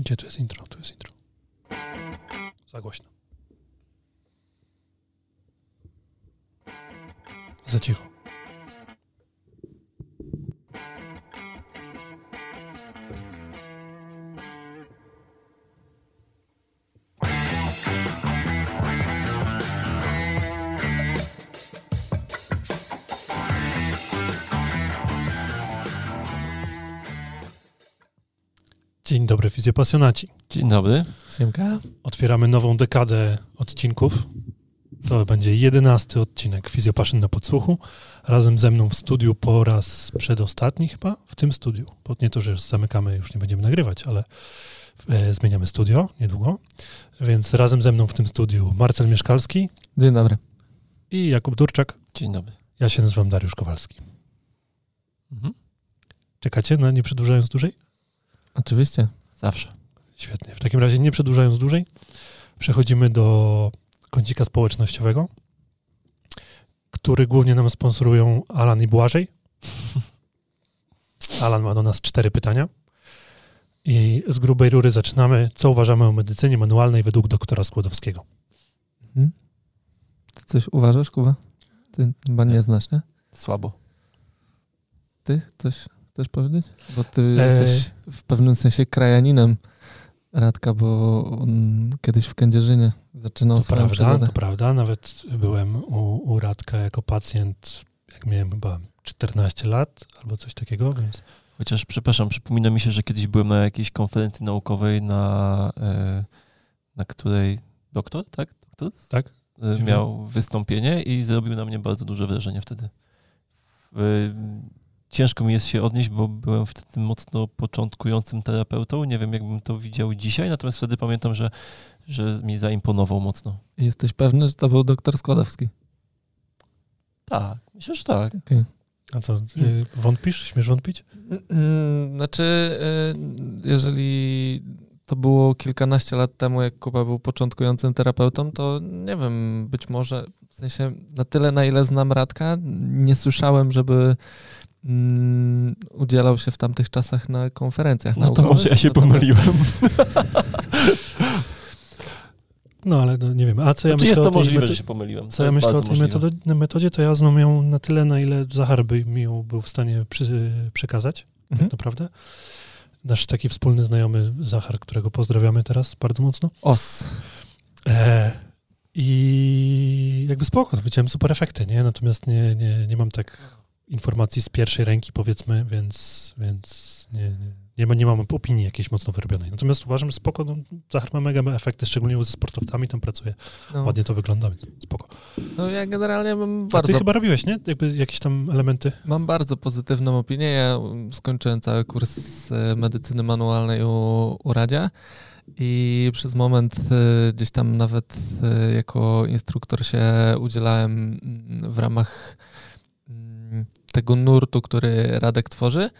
Gdzie tu jest intro? Tu jest intro. Za głośno. Za cicho. Dzień dobry, fizjopasjonaci. Dzień dobry. Siemka. Otwieramy nową dekadę odcinków. To będzie jedenasty odcinek Fizjopaszyn na podsłuchu. Razem ze mną w studiu po raz przedostatni chyba, w tym studiu. Bo nie to, że już zamykamy, już nie będziemy nagrywać, ale e, zmieniamy studio niedługo. Więc razem ze mną w tym studiu Marcel Mieszkalski Dzień dobry. i Jakub Durczak. Dzień dobry. Ja się nazywam Dariusz Kowalski. Mhm. Czekacie na nie przedłużając dłużej? Oczywiście. Zawsze. Świetnie. W takim razie nie przedłużając dłużej, przechodzimy do kącika społecznościowego, który głównie nam sponsorują Alan i Błażej. Alan ma do nas cztery pytania. I z grubej rury zaczynamy. Co uważamy o medycynie manualnej według doktora Skłodowskiego? Mhm. Ty coś uważasz, Kuba? Ty chyba nie znasz, nie? Słabo. Ty coś chcesz powiedzieć? Bo ty E. jesteś w pewnym sensie krajaninem Radka, bo on kiedyś w Kędzierzynie zaczynał To swoją prawda, przygodę. to prawda. Nawet byłem u, u Radka jako pacjent, jak miałem chyba 14 lat albo coś takiego, więc Chociaż, przepraszam, przypomina mi się, że kiedyś byłem na jakiejś konferencji naukowej, na, e, na której doktor, tak? Doktor? Tak. E, miał wystąpienie i zrobił na mnie bardzo duże wrażenie wtedy. Ciężko mi jest się odnieść, bo byłem wtedy mocno początkującym terapeutą. Nie wiem, jakbym to widział dzisiaj, natomiast wtedy pamiętam, że, że mi zaimponował mocno. Jesteś pewny, że to był doktor Składowski? Tak, myślę, że tak. Okej. a co, y, wątpisz? Śmiesz wątpić? Znaczy, y, jeżeli to było kilkanaście lat temu, jak Kuba był początkującym terapeutą, to nie wiem, być może, w sensie na tyle, na ile znam Radka, nie słyszałem, żeby mm, udzielał się w tamtych czasach na konferencjach No to może ja się Natomiast- pomyliłem. No ale no, nie wiem. A co ja Czy myślę jest o to tej możliwe, mety- że się pomyliłem? Co To ja myślę o tej możliwe. metodzie, metodzie, to ja znam ją na tyle, na ile Zachar by mi ją był w stanie przy, przekazać, Mhm. tak naprawdę. Nasz taki wspólny znajomy Zachar, którego pozdrawiamy teraz bardzo mocno. Os. E, I jakby spoko, to widziałem super efekty, nie? Natomiast nie, nie, nie mam tak informacji z pierwszej ręki, powiedzmy, więc, więc nie, nie, nie, ma, nie mam opinii jakiejś mocno wyrobionej. Natomiast uważam, że spoko, no, Zachar ma mega efekty, szczególnie ze sportowcami tam pracuje. No, Ładnie to wygląda, więc spoko. no ja generalnie mam A ty bardzo chyba robiłeś, nie? Jakby jakieś tam elementy. Mam bardzo pozytywną opinię. Ja skończyłem cały kurs e, medycyny manualnej u, u Radzia i przez moment e, gdzieś tam nawet e, jako instruktor się udzielałem mm, w ramach tego nurtu, który Radek tworzy.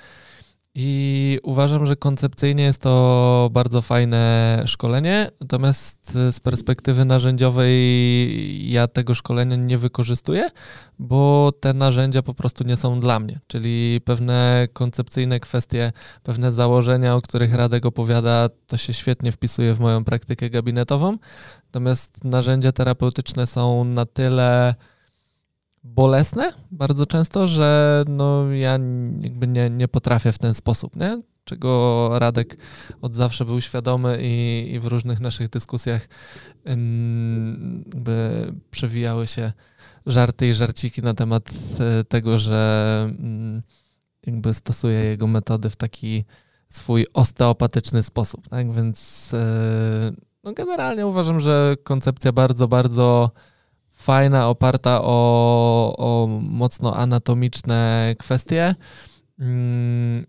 I uważam, że koncepcyjnie jest to bardzo fajne szkolenie, natomiast z perspektywy narzędziowej ja tego szkolenia nie wykorzystuję, bo te narzędzia po prostu nie są dla mnie. Czyli pewne koncepcyjne kwestie, pewne założenia, o których Radek opowiada, to się świetnie wpisuje w moją praktykę gabinetową. Natomiast narzędzia terapeutyczne są na tyle bolesne bardzo często, że no ja jakby nie, nie potrafię w ten sposób, nie? Czego Radek od zawsze był świadomy i, i w różnych naszych dyskusjach jakby przewijały się żarty i żarciki na temat e, tego, że mm, jakby stosuje jego metody w taki swój osteopatyczny sposób, tak? Więc e, no generalnie uważam, że koncepcja bardzo, bardzo fajna, oparta o, o mocno anatomiczne kwestie. Mm,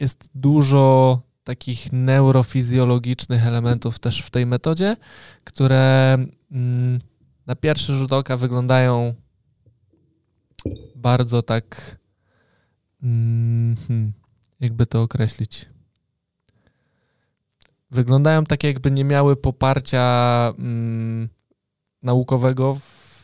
Jest dużo takich neurofizjologicznych elementów też w tej metodzie, które mm, na pierwszy rzut oka wyglądają bardzo tak, mm, hmm, jakby to określić. Wyglądają tak, jakby nie miały poparcia mm, naukowego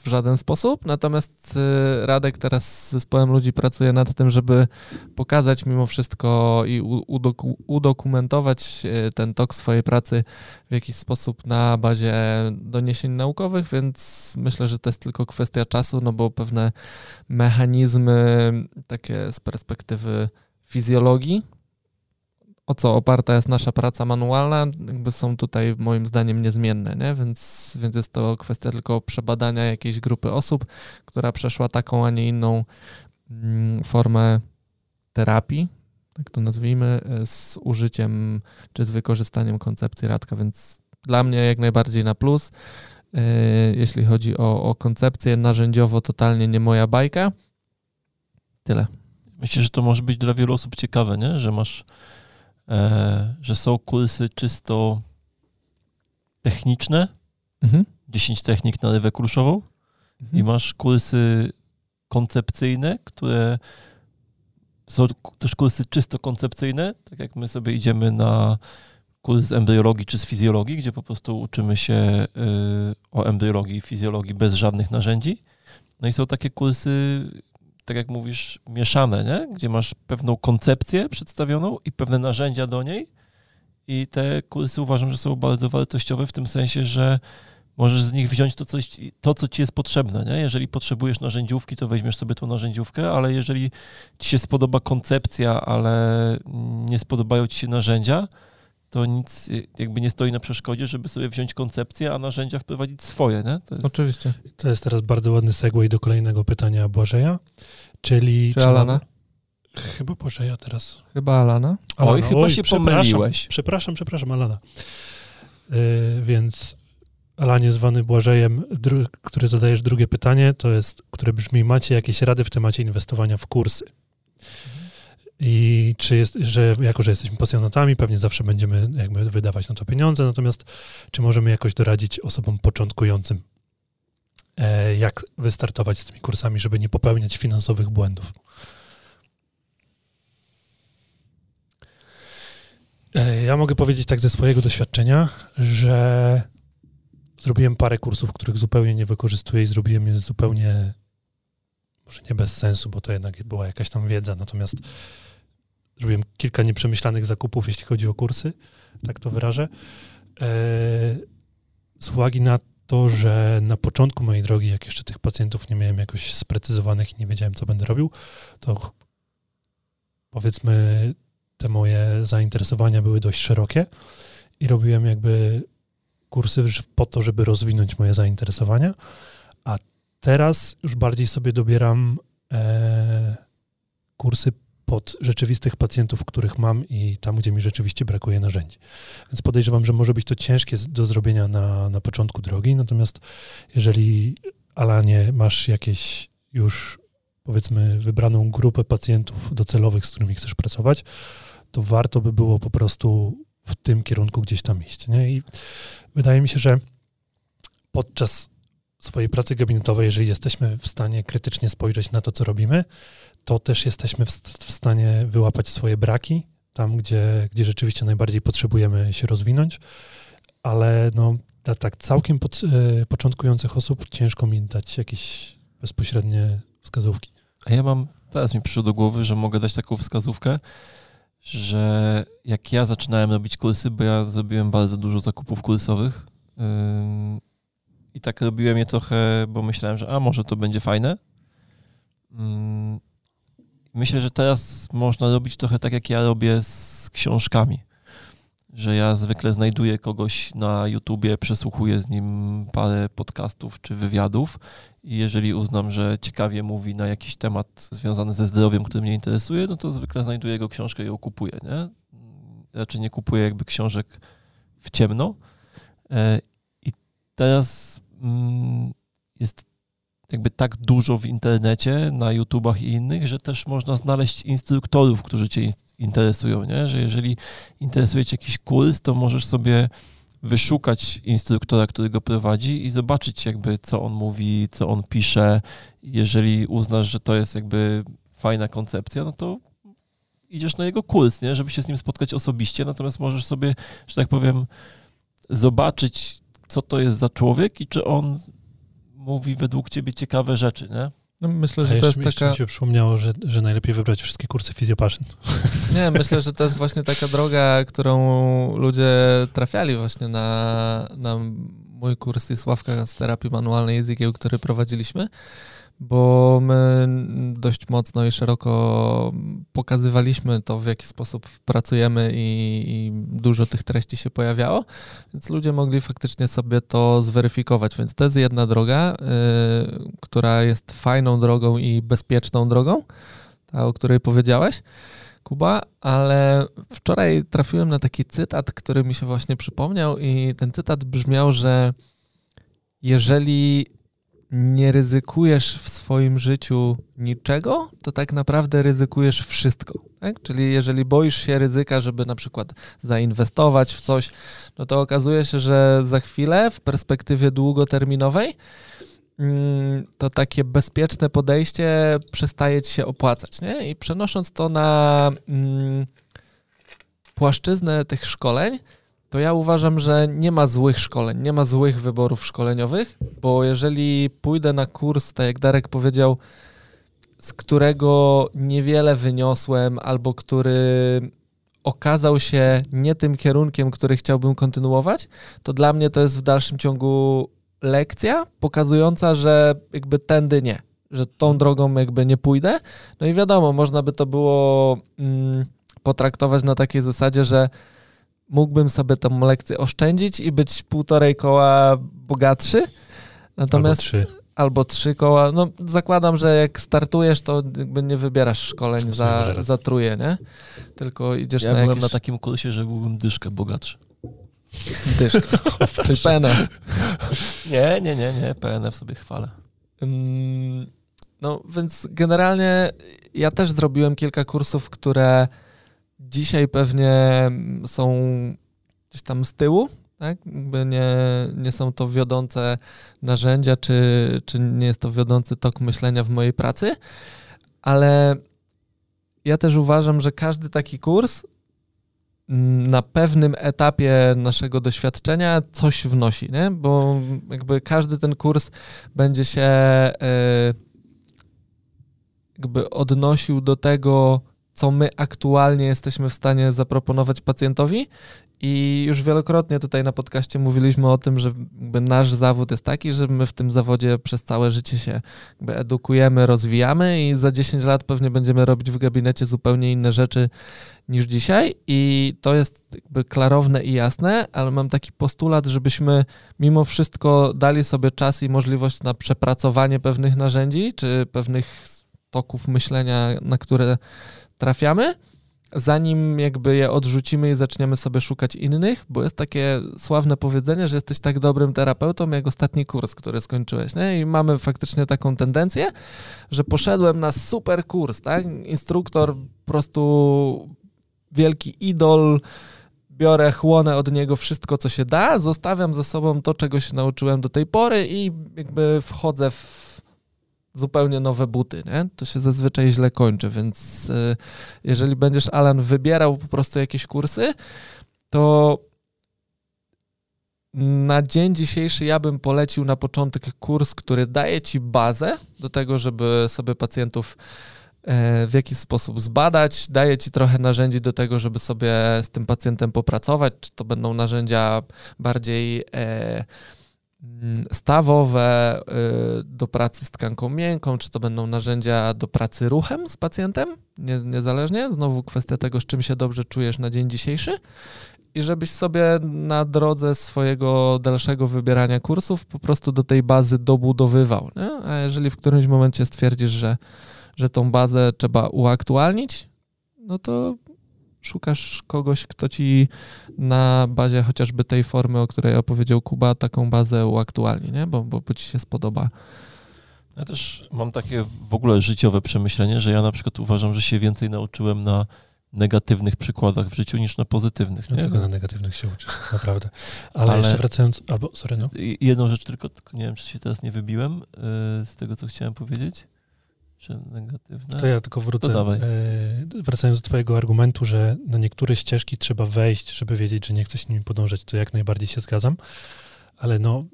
w żaden sposób, natomiast y, Radek teraz z zespołem ludzi pracuje nad tym, żeby pokazać mimo wszystko i udoku udokumentować y, ten tok swojej pracy w jakiś sposób na bazie doniesień naukowych, więc myślę, że to jest tylko kwestia czasu, no bo pewne mechanizmy takie z perspektywy fizjologii o co oparta jest nasza praca manualna, jakby są tutaj moim zdaniem niezmienne, nie? Więc, więc jest to kwestia tylko przebadania jakiejś grupy osób, która przeszła taką, a nie inną mm, formę terapii, tak to nazwijmy, z użyciem czy z wykorzystaniem koncepcji Radka, więc dla mnie jak najbardziej na plus. E, jeśli chodzi o, o koncepcję narzędziowo, totalnie nie moja bajka. Tyle. Myślę, że to może być dla wielu osób ciekawe, nie? że masz że są kursy czysto techniczne, mhm. 10 technik na lewę kluczową mhm. i masz kursy koncepcyjne, które są też kursy czysto koncepcyjne, tak jak my sobie idziemy na kurs z embriologii czy z fizjologii, gdzie po prostu uczymy się y, o embriologii i fizjologii bez żadnych narzędzi. No i są takie kursy tak jak mówisz, mieszane, nie? gdzie masz pewną koncepcję przedstawioną i pewne narzędzia do niej. I te kursy uważam, że są bardzo wartościowe w tym sensie, że możesz z nich wziąć to, coś, to co ci jest potrzebne. Nie? Jeżeli potrzebujesz narzędziówki, to weźmiesz sobie tą narzędziówkę, ale jeżeli ci się spodoba koncepcja, ale nie spodobają ci się narzędzia, to nic jakby nie stoi na przeszkodzie, żeby sobie wziąć koncepcję, a narzędzia wprowadzić swoje, nie? To jest... Oczywiście. To jest teraz bardzo ładny segway do kolejnego pytania Błażeja, czyli... Czy, czy Alana? Chyba Błażeja teraz. Chyba Alana. Alana. Oj, chyba Oj, się pomyliłeś. Przepraszam, przepraszam, Alana. Yy, więc Alanie zwany Błażejem, który zadajesz drugie pytanie, to jest, które brzmi, macie jakieś rady w temacie inwestowania w kursy? I czy jest, że jako, że jesteśmy pasjonatami, pewnie zawsze będziemy jakby wydawać na to pieniądze, natomiast czy możemy jakoś doradzić osobom początkującym, e, jak wystartować z tymi kursami, żeby nie popełniać finansowych błędów? E, ja mogę powiedzieć tak ze swojego doświadczenia, że zrobiłem parę kursów, których zupełnie nie wykorzystuję i zrobiłem je zupełnie, może nie bez sensu, bo to jednak była jakaś tam wiedza, natomiast zrobiłem kilka nieprzemyślanych zakupów, jeśli chodzi o kursy, tak to wyrażę. E, z uwagi na to, że na początku mojej drogi, jak jeszcze tych pacjentów nie miałem jakoś sprecyzowanych i nie wiedziałem, co będę robił, to powiedzmy te moje zainteresowania były dość szerokie i robiłem jakby kursy po to, żeby rozwinąć moje zainteresowania, a teraz już bardziej sobie dobieram e, kursy pod rzeczywistych pacjentów, których mam i tam, gdzie mi rzeczywiście brakuje narzędzi. Więc podejrzewam, że może być to ciężkie do zrobienia na, na początku drogi, natomiast jeżeli, Alanie, masz jakieś już powiedzmy wybraną grupę pacjentów docelowych, z którymi chcesz pracować, to warto by było po prostu w tym kierunku gdzieś tam iść. Nie? I wydaje mi się, że podczas swojej pracy gabinetowej, jeżeli jesteśmy w stanie krytycznie spojrzeć na to, co robimy, to też jesteśmy w, w stanie wyłapać swoje braki tam, gdzie, gdzie rzeczywiście najbardziej potrzebujemy się rozwinąć, ale no, dla tak całkiem pod, e, początkujących osób ciężko mi dać jakieś bezpośrednie wskazówki. A ja mam, teraz mi przyszło do głowy, że mogę dać taką wskazówkę, że jak ja zaczynałem robić kursy, bo ja zrobiłem bardzo dużo zakupów kursowych yy, i tak robiłem je trochę, bo myślałem, że a może to będzie fajne. Yy, Myślę, że teraz można robić trochę tak, jak ja robię z książkami. Że ja zwykle znajduję kogoś na YouTubie, przesłuchuję z nim parę podcastów czy wywiadów i jeżeli uznam, że ciekawie mówi na jakiś temat związany ze zdrowiem, który mnie interesuje, no to zwykle znajduję jego książkę i ją kupuję, nie? Raczej nie kupuję jakby książek w ciemno. E, I teraz mm, jest jakby tak dużo w internecie, na YouTubach i innych, że też można znaleźć instruktorów, którzy cię interesują, nie? Że jeżeli interesuje cię jakiś kurs, to możesz sobie wyszukać instruktora, który go prowadzi i zobaczyć jakby co on mówi, co on pisze. Jeżeli uznasz, że to jest jakby fajna koncepcja, no to idziesz na jego kurs, nie? Żeby się z nim spotkać osobiście, natomiast możesz sobie, że tak powiem, zobaczyć, co to jest za człowiek i czy on mówi według ciebie ciekawe rzeczy, nie? No, myślę, A że to jeszcze, jest jeszcze taka... mi się przypomniało, że, że najlepiej wybrać wszystkie kursy Physiopassion. Nie, myślę, że to jest właśnie taka droga, którą ludzie trafiali właśnie na, na mój kurs i Sławka z terapii manualnej językiem, który prowadziliśmy, bo my dość mocno i szeroko pokazywaliśmy to, w jaki sposób pracujemy i, i dużo tych treści się pojawiało, więc ludzie mogli faktycznie sobie to zweryfikować. Więc to jest jedna droga, y, która jest fajną drogą i bezpieczną drogą, ta, o której powiedziałeś. Kuba, ale wczoraj trafiłem na taki cytat, który mi się właśnie przypomniał, i ten cytat brzmiał, że jeżeli nie ryzykujesz w swoim życiu niczego, to tak naprawdę ryzykujesz wszystko. Tak? Czyli jeżeli boisz się ryzyka, żeby na przykład zainwestować w coś, no to okazuje się, że za chwilę w perspektywie długoterminowej mm, to takie bezpieczne podejście przestaje ci się opłacać. Nie? I przenosząc to na mm, płaszczyznę tych szkoleń, to ja uważam, że nie ma złych szkoleń, nie ma złych wyborów szkoleniowych, bo jeżeli pójdę na kurs, tak jak Darek powiedział, z którego niewiele wyniosłem, albo który okazał się nie tym kierunkiem, który chciałbym kontynuować, to dla mnie to jest w dalszym ciągu lekcja pokazująca, że jakby tędy nie, że tą drogą jakby nie pójdę. No i wiadomo, można by to było mm, potraktować na takiej zasadzie, że mógłbym sobie tą lekcję oszczędzić i być półtorej koła bogatszy. Natomiast Albo trzy. albo trzy koła. No zakładam, że jak startujesz, to jakby nie wybierasz szkoleń za, za truje, nie? Tylko idziesz Ja na byłem jakieś na takim kursie, że byłbym dyszkę bogatszy. dyszki. Czy penę. Nie, nie, nie, nie, PNF sobie chwalę. No więc generalnie ja też zrobiłem kilka kursów, które dzisiaj pewnie są gdzieś tam z tyłu, tak? Jakby nie, nie są to wiodące narzędzia, czy, czy nie jest to wiodący tok myślenia w mojej pracy, ale ja też uważam, że każdy taki kurs mm, na pewnym etapie naszego doświadczenia coś wnosi, nie? bo jakby każdy ten kurs będzie się e, jakby odnosił do tego, co my aktualnie jesteśmy w stanie zaproponować pacjentowi. I już wielokrotnie tutaj na podcaście mówiliśmy o tym, że nasz zawód jest taki, że my w tym zawodzie przez całe życie się edukujemy, rozwijamy i za 10 lat pewnie będziemy robić w gabinecie zupełnie inne rzeczy niż dzisiaj. I to jest jakby klarowne i jasne, ale mam taki postulat, żebyśmy mimo wszystko dali sobie czas i możliwość na przepracowanie pewnych narzędzi czy pewnych toków myślenia, na które trafiamy, zanim jakby je odrzucimy i zaczniemy sobie szukać innych, bo jest takie sławne powiedzenie, że jesteś tak dobrym terapeutą jak ostatni kurs, który skończyłeś, nie? I mamy faktycznie taką tendencję, że poszedłem na super kurs, tak? Instruktor po prostu wielki idol, biorę, chłonę od niego wszystko, co się da, zostawiam za sobą to, czego się nauczyłem do tej pory i jakby wchodzę w zupełnie nowe buty, nie? To się zazwyczaj źle kończy, więc y, jeżeli będziesz, Alan, wybierał po prostu jakieś kursy, to na dzień dzisiejszy ja bym polecił na początek kurs, który daje ci bazę do tego, żeby sobie pacjentów e, w jakiś sposób zbadać, daje ci trochę narzędzi do tego, żeby sobie z tym pacjentem popracować, czy to będą narzędzia bardziej e, stawowe y, do pracy z tkanką miękką, czy to będą narzędzia do pracy ruchem z pacjentem, nie, niezależnie. Znowu kwestia tego, z czym się dobrze czujesz na dzień dzisiejszy. I żebyś sobie na drodze swojego dalszego wybierania kursów po prostu do tej bazy dobudowywał. Nie? A jeżeli w którymś momencie stwierdzisz, że, że tą bazę trzeba uaktualnić, no to szukasz kogoś, kto ci na bazie chociażby tej formy, o której opowiedział Kuba, taką bazę uaktualni, nie? Bo, bo, bo ci się spodoba. Ja też mam takie w ogóle życiowe przemyślenie, że ja na przykład uważam, że się więcej nauczyłem na negatywnych przykładach w życiu niż na pozytywnych. No Nie? tylko na negatywnych się uczysz, naprawdę. Ale, Ale- jeszcze wracając, albo, sorry, no. Jedną rzecz tylko, tylko nie wiem, czy się teraz nie wybiłem yy, z tego, co chciałem powiedzieć. Że negatywne. To ja tylko wrócę. To dawaj. E, wracając do twojego argumentu, że na niektóre ścieżki trzeba wejść, żeby wiedzieć, że nie chce się nimi podążać, to jak najbardziej się zgadzam. Ale no,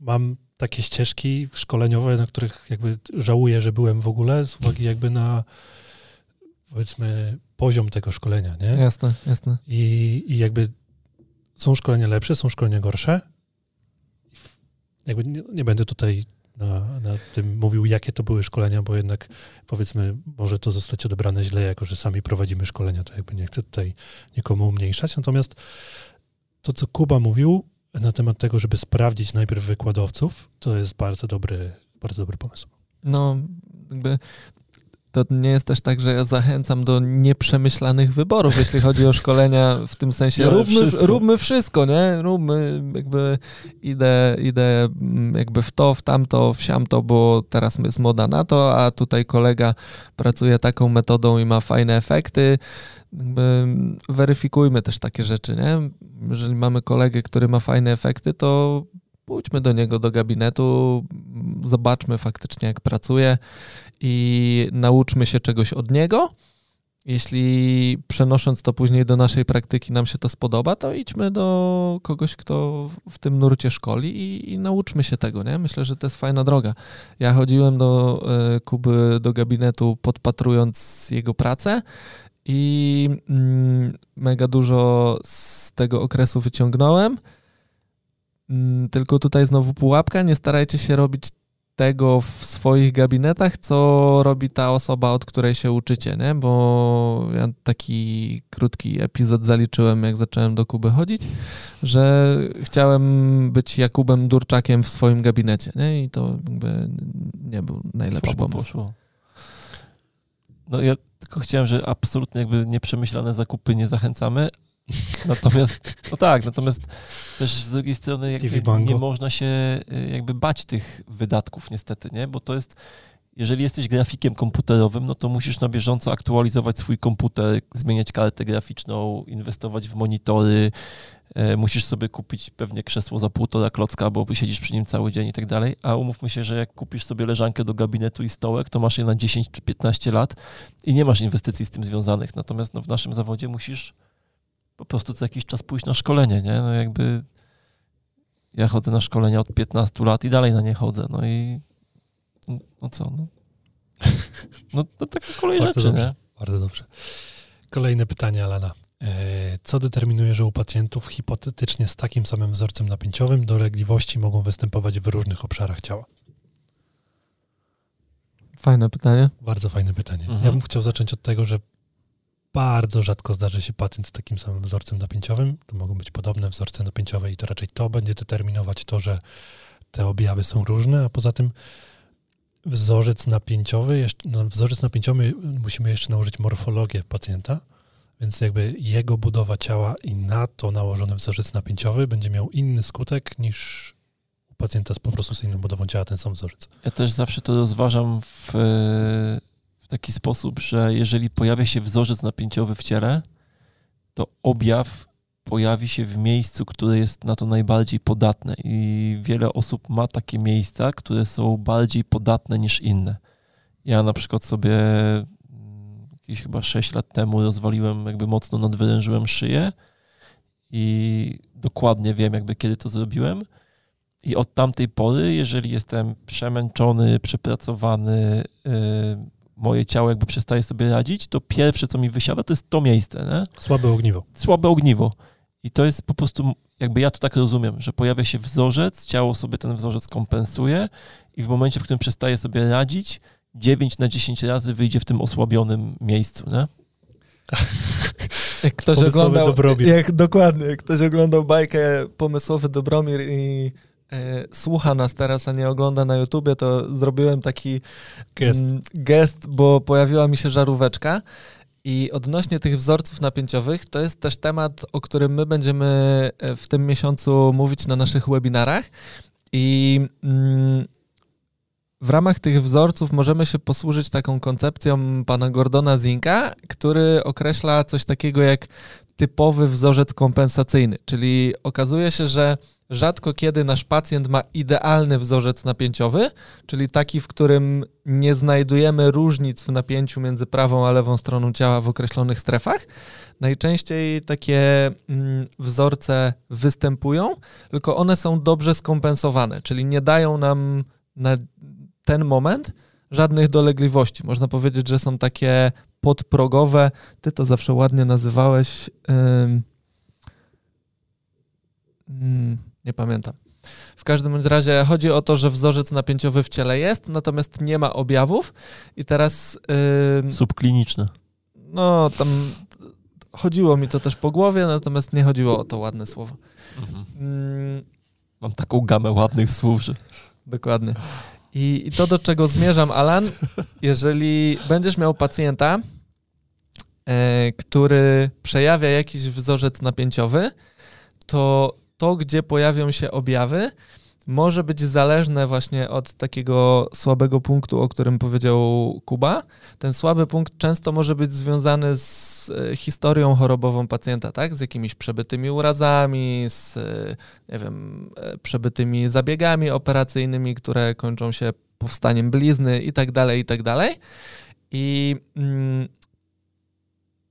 mam takie ścieżki szkoleniowe, na których jakby żałuję, że byłem w ogóle, z uwagi jakby na powiedzmy poziom tego szkolenia, nie? Jasne, jasne. I, i jakby są szkolenia lepsze, są szkolenia gorsze. Jakby nie, nie będę tutaj na, na, tym mówił, jakie to były szkolenia, bo jednak powiedzmy, może to zostać odebrane źle, jako że sami prowadzimy szkolenia, to jakby nie chcę tutaj nikomu umniejszać. Natomiast to, co Kuba mówił na temat tego, żeby sprawdzić najpierw wykładowców, to jest bardzo dobry, bardzo dobry pomysł. No, jakby to nie jest też tak, że ja zachęcam do nieprzemyślanych wyborów, jeśli chodzi o szkolenia w tym sensie. Ja róbmy, wszystko. róbmy wszystko, nie? Róbmy, jakby idę, idę mm, jakby w to, w tamto, w siamto, bo teraz jest moda na to, a tutaj kolega pracuje taką metodą i ma fajne efekty. Jakby weryfikujmy też takie rzeczy, nie? Jeżeli mamy kolegę, który ma fajne efekty, to pójdźmy do niego do gabinetu, zobaczmy faktycznie, jak pracuje i nauczmy się czegoś od niego. Jeśli przenosząc to później do naszej praktyki nam się to spodoba, to idźmy do kogoś, kto w tym nurcie szkoli i, i nauczmy się tego, nie? Myślę, że to jest fajna droga. Ja chodziłem do y, Kuby do gabinetu podpatrując jego pracę i mm, mega dużo z tego okresu wyciągnąłem. Mm, Tylko tutaj znowu pułapka, nie starajcie się robić tego w swoich gabinetach, co robi ta osoba, od której się uczycie, nie? Bo ja taki krótki epizod zaliczyłem, jak zacząłem do Kuby chodzić, że chciałem być Jakubem Durczakiem w swoim gabinecie, nie? I to jakby nie był najlepszy Słabo pomysł. poszło. No ja tylko chciałem, że absolutnie jakby nieprzemyślane zakupy nie zachęcamy. Natomiast, no tak, natomiast też z drugiej strony nie można się y, jakby bać tych wydatków niestety, nie? Bo to jest, jeżeli jesteś grafikiem komputerowym, no to musisz na bieżąco aktualizować swój komputer, zmieniać kartę graficzną, inwestować w monitory, e, musisz sobie kupić pewnie krzesło za półtora klocka, bo siedzisz przy nim cały dzień i tak dalej, a umówmy się, że jak kupisz sobie leżankę do gabinetu i stołek, to masz je na 10 czy 15 lat i nie masz inwestycji z tym związanych. Natomiast no, w naszym zawodzie musisz po prostu co jakiś czas pójść na szkolenie, nie? No jakby ja chodzę na szkolenia od 15 lat i dalej na nie chodzę, no i no, no co, no. No to taka kolej Bardzo rzeczy, dobrze. nie? Bardzo dobrze. Kolejne pytanie, Alana. E, Co determinuje, że u pacjentów hipotetycznie z takim samym wzorcem napięciowym dolegliwości mogą występować w różnych obszarach ciała? Fajne pytanie. Bardzo fajne pytanie. Mhm. Ja bym chciał zacząć od tego, że bardzo rzadko zdarzy się pacjent z takim samym wzorcem napięciowym. To mogą być podobne wzorce napięciowe i to raczej to będzie determinować to, że te objawy są różne, a poza tym wzorzec napięciowy, jeszcze, na wzorzec napięciowy musimy jeszcze nałożyć morfologię pacjenta, więc jakby jego budowa ciała i na to nałożony wzorzec napięciowy będzie miał inny skutek niż u pacjenta z po prostu z inną budową ciała ten sam wzorzec. Ja też zawsze to rozważam w taki sposób, że jeżeli pojawia się wzorzec napięciowy w ciele, to objaw pojawi się w miejscu, które jest na to najbardziej podatne. I wiele osób ma takie miejsca, które są bardziej podatne niż inne. Ja na przykład sobie mm, jakieś chyba 6 lat temu rozwaliłem, jakby mocno nadwyrężyłem szyję i dokładnie wiem, jakby kiedy to zrobiłem. I od tamtej pory, jeżeli jestem przemęczony, przepracowany, yy, moje ciało jakby przestaje sobie radzić, to pierwsze, co mi wysiada, to jest to miejsce, nie? Słabe ogniwo. słabe ogniwo. I to jest po prostu, jakby ja to tak rozumiem, że pojawia się wzorzec, ciało sobie ten wzorzec kompensuje i w momencie, w którym przestaje sobie radzić, 9 na 10 razy wyjdzie w tym osłabionym miejscu, nie? Jak ktoś oglądał, jak dokładnie, jak ktoś oglądał bajkę Pomysłowy Dobromir i słucha nas teraz, a nie ogląda na YouTubie, to zrobiłem taki Gest. mm, gest, bo pojawiła mi się żaróweczka. I odnośnie tych wzorców napięciowych, to jest też temat, o którym my będziemy e, w tym miesiącu mówić na naszych webinarach. I mm, w ramach tych wzorców możemy się posłużyć taką koncepcją pana Gordona Zinka, który określa coś takiego jak typowy wzorzec kompensacyjny, czyli okazuje się, że rzadko kiedy nasz pacjent ma idealny wzorzec napięciowy, czyli taki, w którym nie znajdujemy różnic w napięciu między prawą a lewą stroną ciała w określonych strefach. Najczęściej takie mm, wzorce występują, tylko one są dobrze skompensowane, czyli nie dają nam na ten moment żadnych dolegliwości. Można powiedzieć, że są takie podprogowe. Ty to zawsze ładnie nazywałeś. Yy, yy, nie pamiętam. W każdym razie chodzi o to, że wzorzec napięciowy w ciele jest, natomiast nie ma objawów. I teraz. Yy, Subkliniczne. No, tam chodziło mi to też po głowie, natomiast nie chodziło o to ładne słowo. Mhm. Mm. Mam taką gamę ładnych słów, że. Dokładnie. I, I, to, do czego zmierzam, Alan, jeżeli będziesz miał pacjenta, e, który przejawia jakiś wzorzec napięciowy, to to, gdzie pojawią się objawy, może być zależne właśnie od takiego słabego punktu, o którym powiedział Kuba. Ten słaby punkt często może być związany z e, historią chorobową pacjenta, tak? Z jakimiś przebytymi urazami, z e, nie wiem, e, przebytymi zabiegami operacyjnymi, które kończą się powstaniem blizny i tak dalej, i tak dalej. I mm,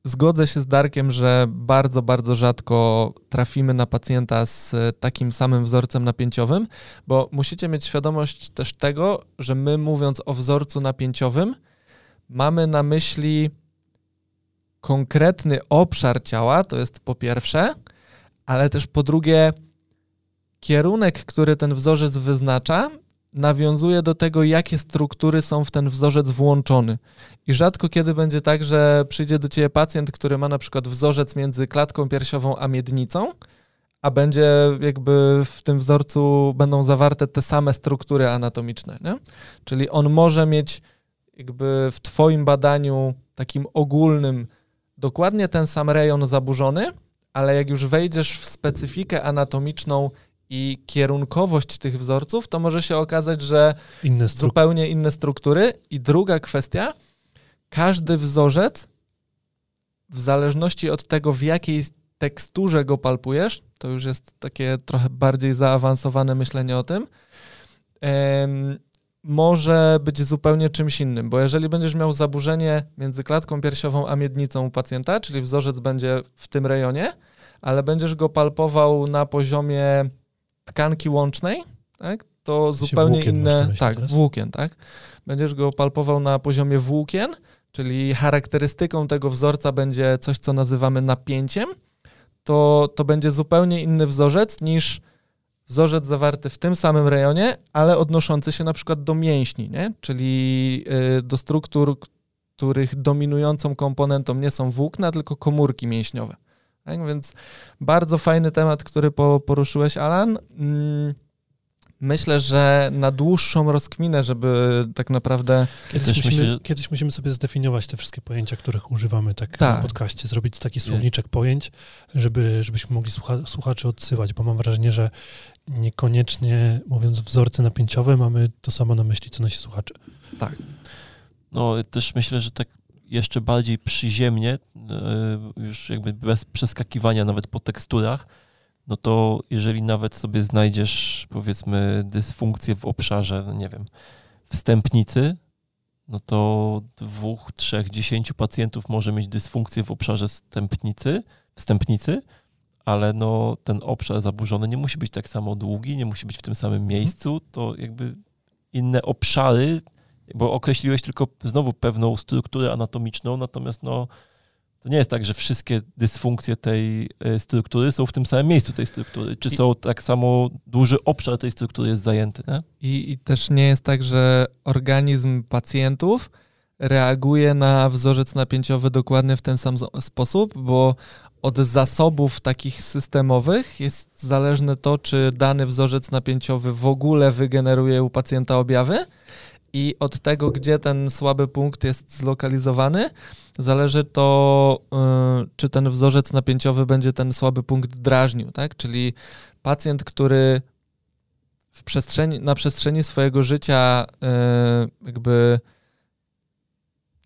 Zgodzę się z Darkiem, że bardzo, bardzo rzadko trafimy na pacjenta z takim samym wzorcem napięciowym, bo musicie mieć świadomość też tego, że my mówiąc o wzorcu napięciowym, mamy na myśli konkretny obszar ciała, to jest po pierwsze, ale też po drugie kierunek, który ten wzorzec wyznacza, nawiązuje do tego, jakie struktury są w ten wzorzec włączony. I rzadko kiedy będzie tak, że przyjdzie do ciebie pacjent, który ma na przykład wzorzec między klatką piersiową a miednicą, a będzie jakby w tym wzorcu będą zawarte te same struktury anatomiczne. Nie? Czyli on może mieć jakby w twoim badaniu takim ogólnym dokładnie ten sam rejon zaburzony, ale jak już wejdziesz w specyfikę anatomiczną i kierunkowość tych wzorców, to może się okazać, że inne zupełnie inne struktury. I druga kwestia, każdy wzorzec, w zależności od tego, w jakiej teksturze go palpujesz, to już jest takie trochę bardziej zaawansowane myślenie o tym, może być zupełnie czymś innym, bo jeżeli będziesz miał zaburzenie między klatką piersiową a miednicą u pacjenta, czyli wzorzec będzie w tym rejonie, ale będziesz go palpował na poziomie tkanki łącznej, tak, to zupełnie inne, tak, teraz? włókien, tak. Będziesz go palpował na poziomie włókien, czyli charakterystyką tego wzorca będzie coś, co nazywamy napięciem, to, to będzie zupełnie inny wzorzec niż wzorzec zawarty w tym samym rejonie, ale odnoszący się na przykład do mięśni, nie? czyli y, do struktur, których dominującą komponentą nie są włókna, tylko komórki mięśniowe. Tak? Więc bardzo fajny temat, który poruszyłeś, Alan. Mm, myślę, że na dłuższą rozkminę, żeby tak naprawdę. Kiedyś musimy, myślę, że... kiedyś musimy sobie zdefiniować te wszystkie pojęcia, których używamy tak, tak. na podcaście, zrobić taki słowniczek Nie. pojęć, żeby, żebyśmy mogli słucha, słuchaczy odsyłać, bo mam wrażenie, że niekoniecznie mówiąc wzorce napięciowe, mamy to samo na myśli, co nasi słuchacze. Tak. No, też myślę, że tak jeszcze bardziej przyziemnie, e, już jakby bez przeskakiwania nawet po teksturach, no to jeżeli nawet sobie znajdziesz powiedzmy dysfunkcję w obszarze, no nie wiem, wstępnicy, no to dwóch, trzech, dziesięciu pacjentów może mieć dysfunkcję w obszarze wstępnicy, wstępnicy, ale no ten obszar zaburzony nie musi być tak samo długi, nie musi być w tym samym mhm. miejscu, to jakby inne obszary bo określiłeś tylko znowu pewną strukturę anatomiczną, natomiast no, to nie jest tak, że wszystkie dysfunkcje tej e, struktury są w tym samym miejscu tej struktury. Czy I, są tak samo duży obszar tej struktury jest zajęty? I, I też nie jest tak, że organizm pacjentów reaguje na wzorzec napięciowy dokładnie w ten sam sposób, bo od zasobów takich systemowych jest zależne to, czy dany wzorzec napięciowy w ogóle wygeneruje u pacjenta objawy, i od tego, gdzie ten słaby punkt jest zlokalizowany, zależy to, y, czy ten wzorzec napięciowy będzie ten słaby punkt drażnił, tak? Czyli pacjent, który w przestrzeni, na przestrzeni swojego życia y, jakby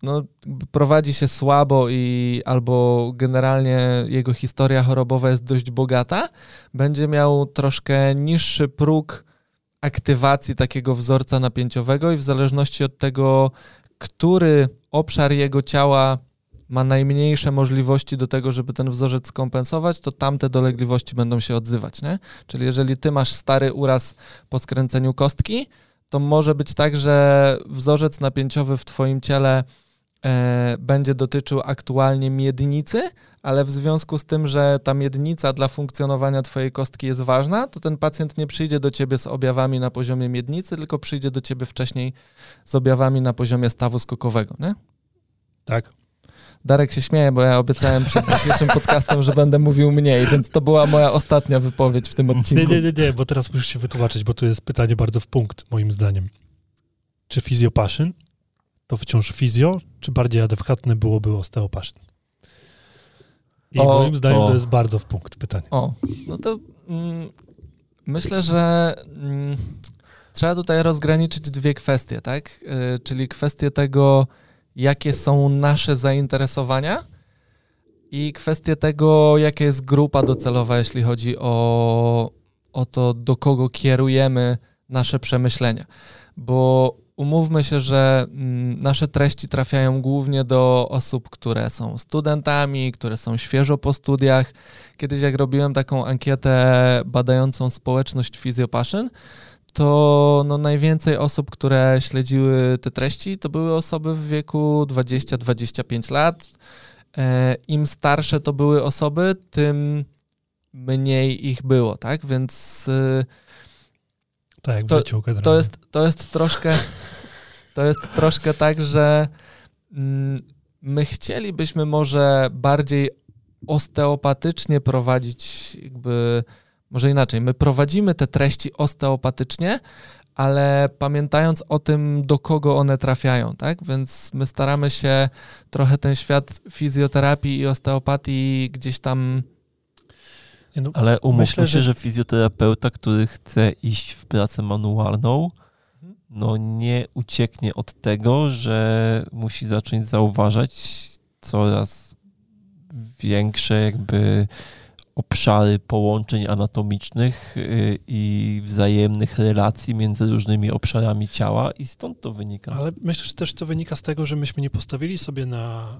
no, prowadzi się słabo i albo generalnie jego historia chorobowa jest dość bogata, będzie miał troszkę niższy próg aktywacji takiego wzorca napięciowego i w zależności od tego, który obszar jego ciała ma najmniejsze możliwości do tego, żeby ten wzorzec skompensować, to tamte dolegliwości będą się odzywać. Nie? Czyli jeżeli ty masz stary uraz po skręceniu kostki, to może być tak, że wzorzec napięciowy w twoim ciele e, będzie dotyczył aktualnie miednicy, ale w związku z tym, że ta miednica dla funkcjonowania twojej kostki jest ważna, to ten pacjent nie przyjdzie do ciebie z objawami na poziomie miednicy, tylko przyjdzie do ciebie wcześniej z objawami na poziomie stawu skokowego, nie? Tak. Darek się śmieje, bo ja obiecałem przed dzisiejszym podcastem, że będę mówił mniej, więc to była moja ostatnia wypowiedź w tym odcinku. Nie, nie, nie, nie, bo teraz musisz się wytłumaczyć, bo tu jest pytanie bardzo w punkt, moim zdaniem. Czy fizjopaszyn to wciąż fizjo, czy bardziej adekwatne byłoby osteopaszyn? I O, moim zdaniem o. to jest bardzo w punkt pytanie. O, no to mm, myślę, że mm, trzeba tutaj rozgraniczyć dwie kwestie, tak? Y, czyli kwestię tego, jakie są nasze zainteresowania i kwestię tego, jaka jest grupa docelowa, jeśli chodzi o, o to, do kogo kierujemy nasze przemyślenia. Bo umówmy się, że mm, nasze treści trafiają głównie do osób, które są studentami, które są świeżo po studiach. Kiedyś jak robiłem taką ankietę badającą społeczność fizjopaszyn, to no, najwięcej osób, które śledziły te treści, to były osoby w wieku 20-25 lat. E, Im starsze to były osoby, tym mniej ich było, tak? Więc y, Tak, To- życiu to jest, to jest troszkę to jest troszkę tak, że mm, my chcielibyśmy może bardziej osteopatycznie prowadzić jakby, może inaczej, my prowadzimy te treści osteopatycznie, ale pamiętając o tym, do kogo one trafiają, tak? Więc my staramy się trochę ten świat fizjoterapii i osteopatii gdzieś tam Nie, no, Ale umówmy Myślę, się, że- że... fizjoterapeuta, który chce iść w pracę manualną, Mhm. no nie ucieknie od tego, że musi zacząć zauważać coraz większe jakby obszary połączeń anatomicznych y, i wzajemnych relacji między różnymi obszarami ciała i stąd to wynika. Ale myślę, że też to wynika z tego, że myśmy nie postawili sobie na,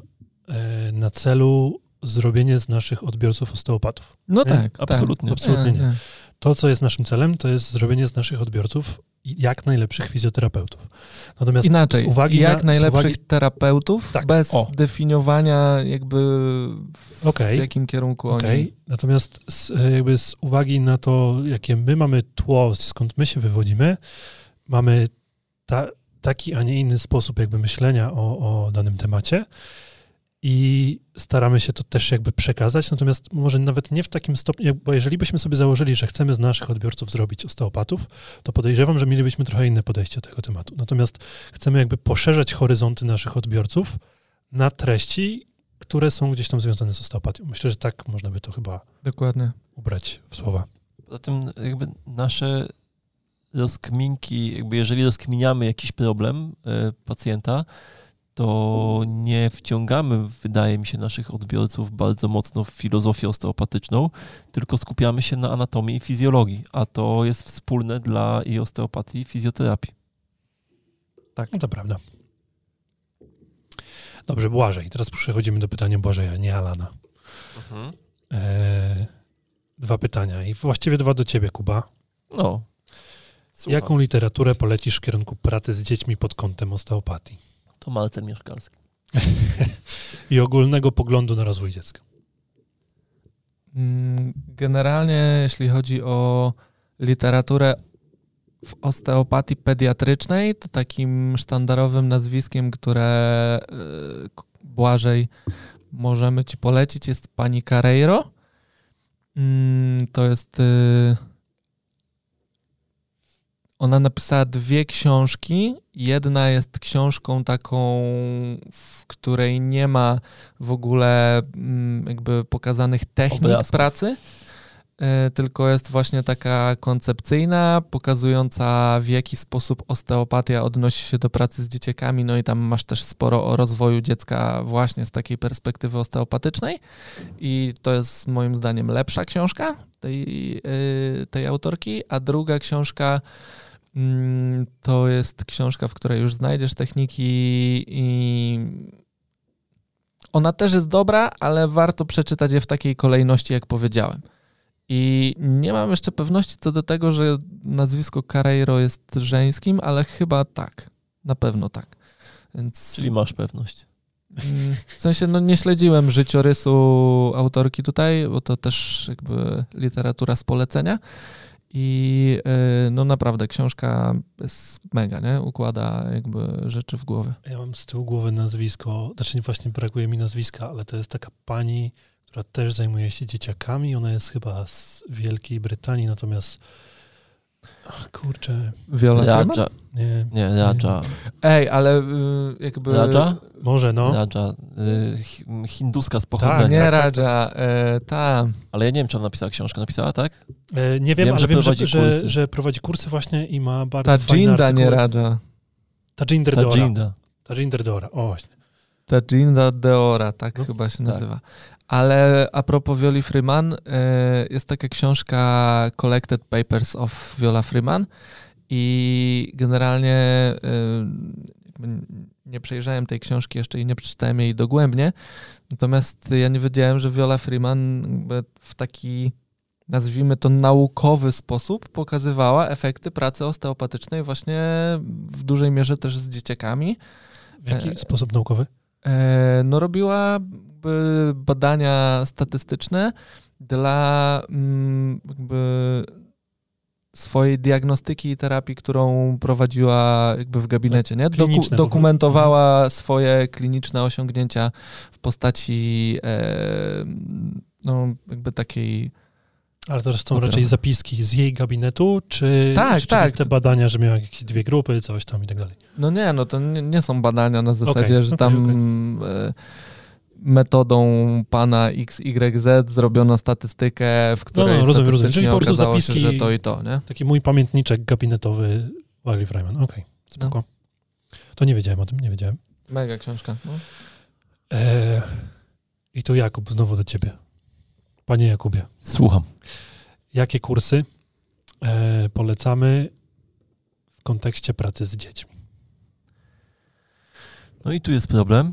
e, na celu zrobienie z naszych odbiorców osteopatów. No Nie? tak, Absolutnie. tak. Absolutnie nie. To, co jest naszym celem, to jest zrobienie z naszych odbiorców jak najlepszych fizjoterapeutów. Natomiast Inaczej, z uwagi jak na, najlepszych uwagi, terapeutów, Tak, bez o. definiowania jakby w Okej, jakim kierunku okej. oni... Natomiast z, e, jakby z uwagi na to, jakie my mamy tło, skąd my się wywodzimy, mamy ta, taki, a nie inny sposób jakby myślenia o, o danym temacie i staramy się to też jakby przekazać, natomiast może nawet nie w takim stopniu, bo jeżeli byśmy sobie założyli, że chcemy z naszych odbiorców zrobić osteopatów, to podejrzewam, że mielibyśmy trochę inne podejście do tego tematu. Natomiast chcemy jakby poszerzać horyzonty naszych odbiorców na treści, które są gdzieś tam związane z osteopatią. Myślę, że tak można by to chyba Dokładnie. ubrać w słowa. Poza tym jakby nasze rozkminki, jakby jeżeli rozkminiamy jakiś problem e, pacjenta, to nie wciągamy, wydaje mi się, naszych odbiorców bardzo mocno w filozofię osteopatyczną, tylko skupiamy się na anatomii i fizjologii, a to jest wspólne dla i osteopatii, i fizjoterapii. No to prawda. Dobrze, Błażej. Teraz przechodzimy do pytania Błażeja, nie Alana. Eee, dwa pytania i właściwie dwa do ciebie, Kuba. No. Słucham. Jaką literaturę polecisz w kierunku pracy z dziećmi pod kątem osteopatii To Marcel Mieszkalski. i ogólnego poglądu na rozwój dziecka? Mm, Generalnie, jeśli chodzi o literaturę w osteopatii pediatrycznej, to takim sztandarowym nazwiskiem, które y, Błażej możemy ci polecić, jest pani Carreiro. Mm, To jest. Ona napisała dwie książki. Jedna jest książką taką, w której nie ma w ogóle mm, jakby pokazanych technik Obrazków. pracy. e, tylko jest właśnie taka koncepcyjna, pokazująca w jaki sposób osteopatia odnosi się do pracy z dzieciakami, no i tam masz też sporo o rozwoju dziecka właśnie z takiej perspektywy osteopatycznej i to jest moim zdaniem lepsza książka tej, e, tej autorki, a druga książka to jest książka, w której już znajdziesz techniki i ona też jest dobra, ale warto przeczytać je w takiej kolejności, jak powiedziałem. I nie mam jeszcze pewności co do tego, że nazwisko Carreiro jest żeńskim, ale chyba tak. Na pewno tak. Więc... Czyli masz pewność. Mm, w sensie, no nie śledziłem życiorysu autorki tutaj, bo to też jakby literatura z polecenia. I y, no naprawdę książka jest mega, nie? Układa jakby rzeczy w głowie. Ja mam z tyłu głowy nazwisko, znaczy właśnie brakuje mi nazwiska, ale to jest taka pani, która też zajmuje się dzieciakami. Ona jest chyba z Wielkiej Brytanii, natomiast Ach, kurczę. Viola Raja. Nie, Nie, Raja. Ej, ale y, jakby... Raja? Może no. Raja. Y, hi- hinduska z Tak, pochodzenia. Nie tak, Raja, y, ta. Ale ja nie wiem, czy ona napisała książkę. Napisała, tak? E, nie wiem, Wiem, ale że wiem, że, prowadzi że, kursy. że prowadzi kursy właśnie i ma bardzo Ta fajne Jinda, nie artykuły. Raja. Tajinder Ta Dora. Tajinder Dora, o właśnie. Ta Jinda Deora, tak No, chyba się tak. nazywa. Ale a propos Violi Freeman, y, jest taka książka Collected Papers of Viola Freeman i generalnie jakby nie przejrzałem tej książki jeszcze i nie przeczytałem jej dogłębnie, natomiast ja nie wiedziałem, że Viola Freeman w taki nazwijmy to naukowy sposób pokazywała efekty pracy osteopatycznej właśnie w dużej mierze też z dzieciakami. W jaki E, sposób naukowy? E, No robiła badania statystyczne dla mm, jakby swojej diagnostyki i terapii, którą prowadziła jakby w gabinecie, nie? Doku, dokumentowała swoje kliniczne osiągnięcia w postaci e, no jakby takiej Ale to są Dobra. raczej zapiski z jej gabinetu, czy Tak, rzeczywiste tak. badania, że miała jakieś dwie grupy, coś tam i tak dalej? No nie, no to nie, nie są badania na zasadzie, Okej, że tam e, metodą pana XYZ zrobiono statystykę, w której no, rozumiem, rozumiem. statystycznie Czyli po prostu okazało się, zapiski- że to i to, nie? Taki mój pamiętniczek gabinetowy Wally Freeman. Okej, spoko. No. To nie wiedziałem o tym, nie wiedziałem. Mega książka. No. E, I tu Jakub, znowu do ciebie. Panie Jakubie, Słucham. jakie kursy e, polecamy w kontekście pracy z dziećmi? No i tu jest problem,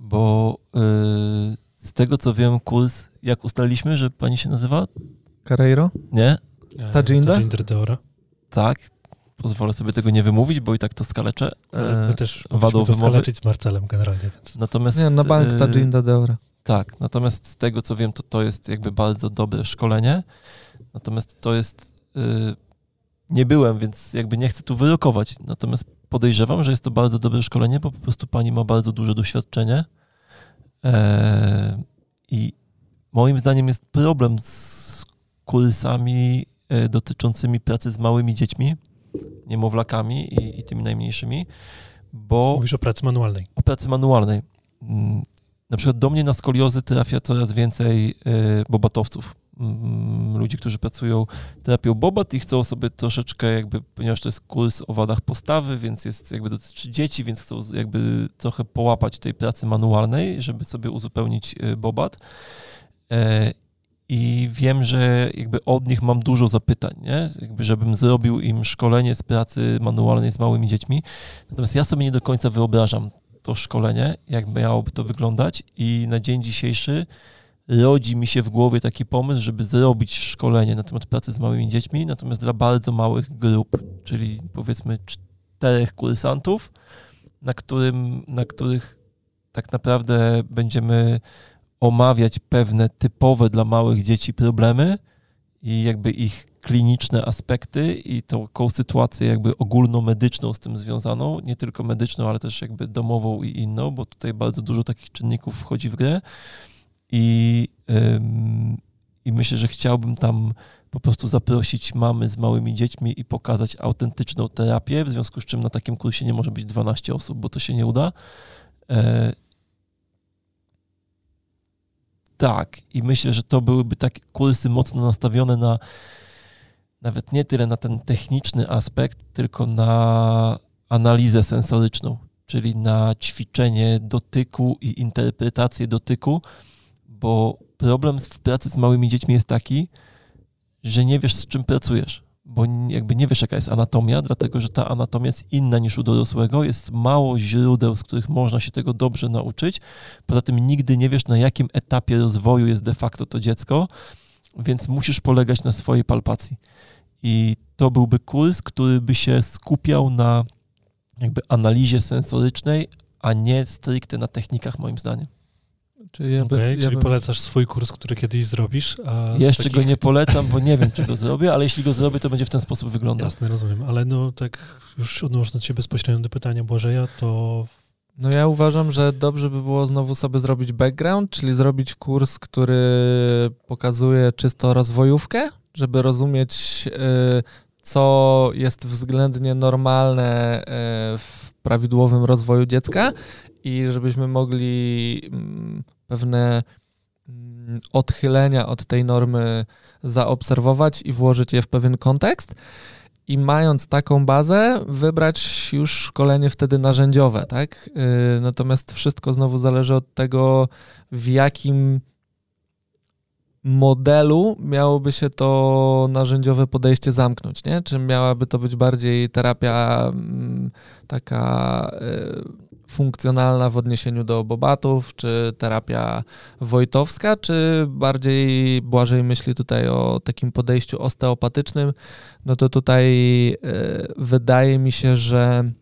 bo y, z tego co wiem, kurs, jak ustaliliśmy, że pani się nazywa? Carreiro? Nie? Tajinda? Tajinder Deora. Tak. Pozwolę sobie tego nie wymówić, bo i tak to skaleczę. Ale E, my też wadą to skaleczyć z Marcelem generalnie, więc Natomiast... Nie, na bank y, Ginda Deora. Tak, natomiast z tego co wiem, to to jest jakby bardzo dobre szkolenie. Natomiast to jest. y, nie byłem, więc jakby nie chcę tu wyrokować. Natomiast podejrzewam, że jest to bardzo dobre szkolenie, bo po prostu pani ma bardzo duże doświadczenie. E, I moim zdaniem jest problem z kursami e, dotyczącymi pracy z małymi dziećmi, niemowlakami i, i tymi najmniejszymi, bo mówisz o pracy manualnej. o pracy manualnej. Mm, Na przykład do mnie na skoliozy trafia coraz więcej y, bobatowców. Mm, Ludzi, którzy pracują terapią bobat i chcą sobie troszeczkę jakby, ponieważ to jest kurs o wadach postawy, więc jest jakby dotyczy dzieci, więc chcą jakby trochę połapać tej pracy manualnej, żeby sobie uzupełnić y, bobat. E, I wiem, że jakby od nich mam dużo zapytań, nie? Jakby, żebym zrobił im szkolenie z pracy manualnej z małymi dziećmi. Natomiast ja sobie nie do końca wyobrażam to szkolenie, jak miałoby to wyglądać i na dzień dzisiejszy rodzi mi się w głowie taki pomysł, żeby zrobić szkolenie na temat pracy z małymi dziećmi, natomiast dla bardzo małych grup, czyli powiedzmy czterech kursantów, na, którym, na których tak naprawdę będziemy omawiać pewne typowe dla małych dzieci problemy i jakby ich kliniczne aspekty i taką sytuację jakby ogólnomedyczną z tym związaną, nie tylko medyczną, ale też jakby domową i inną, bo tutaj bardzo dużo takich czynników wchodzi w grę i, i myślę, że chciałbym tam po prostu zaprosić mamy z małymi dziećmi i pokazać autentyczną terapię, w związku z czym na takim kursie nie może być 12 osób, bo to się nie uda. E, Tak, i myślę, że to byłyby takie kursy mocno nastawione na nawet nie tyle na ten techniczny aspekt, tylko na analizę sensoryczną, czyli na ćwiczenie dotyku i interpretację dotyku, bo problem w pracy z małymi dziećmi jest taki, że nie wiesz, z czym pracujesz, bo jakby nie wiesz, jaka jest anatomia, dlatego że ta anatomia jest inna niż u dorosłego, jest mało źródeł, z których można się tego dobrze nauczyć. Poza tym nigdy nie wiesz, na jakim etapie rozwoju jest de facto to dziecko, więc musisz polegać na swojej palpacji. I to byłby kurs, który by się skupiał na jakby analizie sensorycznej, a nie stricte na technikach, moim zdaniem. Czyli, ja by, okay, ja czyli bym... polecasz swój kurs, który kiedyś zrobisz? Jeszcze takich... go nie polecam, bo nie wiem, czy go zrobię, ale jeśli go zrobię, to będzie w ten sposób wyglądał. Jasne, rozumiem. Ale no tak już odnosząc się bezpośrednio do pytania Błażeja, to... No ja uważam, że dobrze by było znowu sobie zrobić background, czyli zrobić kurs, który pokazuje czysto rozwojówkę, żeby rozumieć, y, co jest względnie normalne y, w prawidłowym rozwoju dziecka i żebyśmy mogli mm, pewne mm, odchylenia od tej normy zaobserwować i włożyć je w pewien kontekst. I mając taką bazę, wybrać już szkolenie wtedy narzędziowe, tak? Y, natomiast wszystko znowu zależy od tego, w jakim modelu miałoby się to narzędziowe podejście zamknąć, nie? Czy miałaby to być bardziej terapia mm, taka y, funkcjonalna w odniesieniu do bobatów, czy terapia wojtowska, czy bardziej Błażej myśli tutaj o takim podejściu osteopatycznym, no to tutaj y, wydaje mi się, że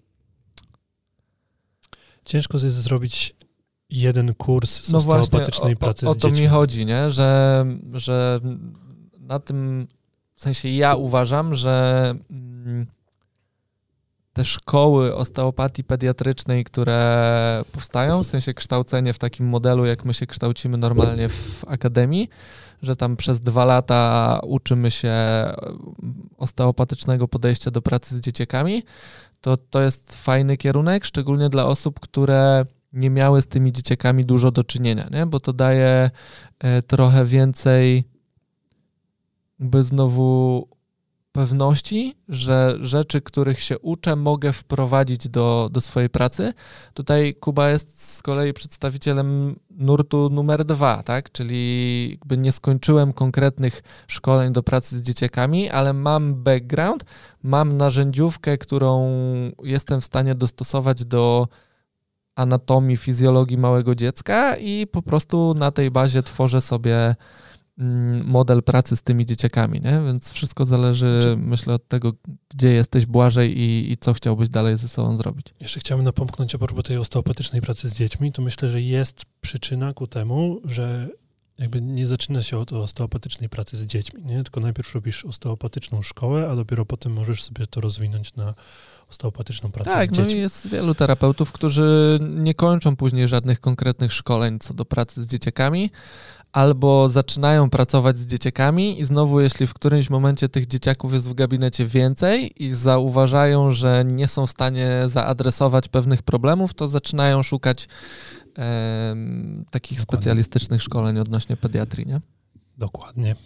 ciężko jest zrobić jeden kurs z no osteopatycznej właśnie, pracy o, o, o to mi chodzi, nie? Że, że na tym w sensie ja uważam, że mm, te szkoły osteopatii pediatrycznej, które powstają, w sensie kształcenie w takim modelu, jak my się kształcimy normalnie w akademii, że tam przez dwa lata uczymy się osteopatycznego podejścia do pracy z dzieciakami, to to jest fajny kierunek, szczególnie dla osób, które nie miały z tymi dzieciakami dużo do czynienia, nie? bo to daje e, trochę więcej by znowu pewności, że rzeczy, których się uczę, mogę wprowadzić do, do swojej pracy. Tutaj Kuba jest z kolei przedstawicielem nurtu numer dwa, tak? Czyli jakby nie skończyłem konkretnych szkoleń do pracy z dzieciakami, ale mam background, mam narzędziówkę, którą jestem w stanie dostosować do anatomii, fizjologii małego dziecka i po prostu na tej bazie tworzę sobie model pracy z tymi dzieciakami, nie? Więc wszystko zależy, znaczy- myślę, od tego, gdzie jesteś Błażej i, i co chciałbyś dalej ze sobą zrobić. Jeszcze chciałbym napomknąć a propos tej osteopatycznej pracy z dziećmi, to myślę, że jest przyczyna ku temu, że jakby nie zaczyna się od osteopatycznej pracy z dziećmi, nie? Tylko najpierw robisz osteopatyczną szkołę, a dopiero potem możesz sobie to rozwinąć na osteopatyczną pracę tak, z dziećmi. Tak, no jest wielu terapeutów, którzy nie kończą później żadnych konkretnych szkoleń co do pracy z dzieciakami, albo zaczynają pracować z dzieciakami i znowu, jeśli w którymś momencie tych dzieciaków jest w gabinecie więcej i zauważają, że nie są w stanie zaadresować pewnych problemów, to zaczynają szukać e, takich Dokładnie. specjalistycznych szkoleń odnośnie pediatrii, nie? Dokładnie.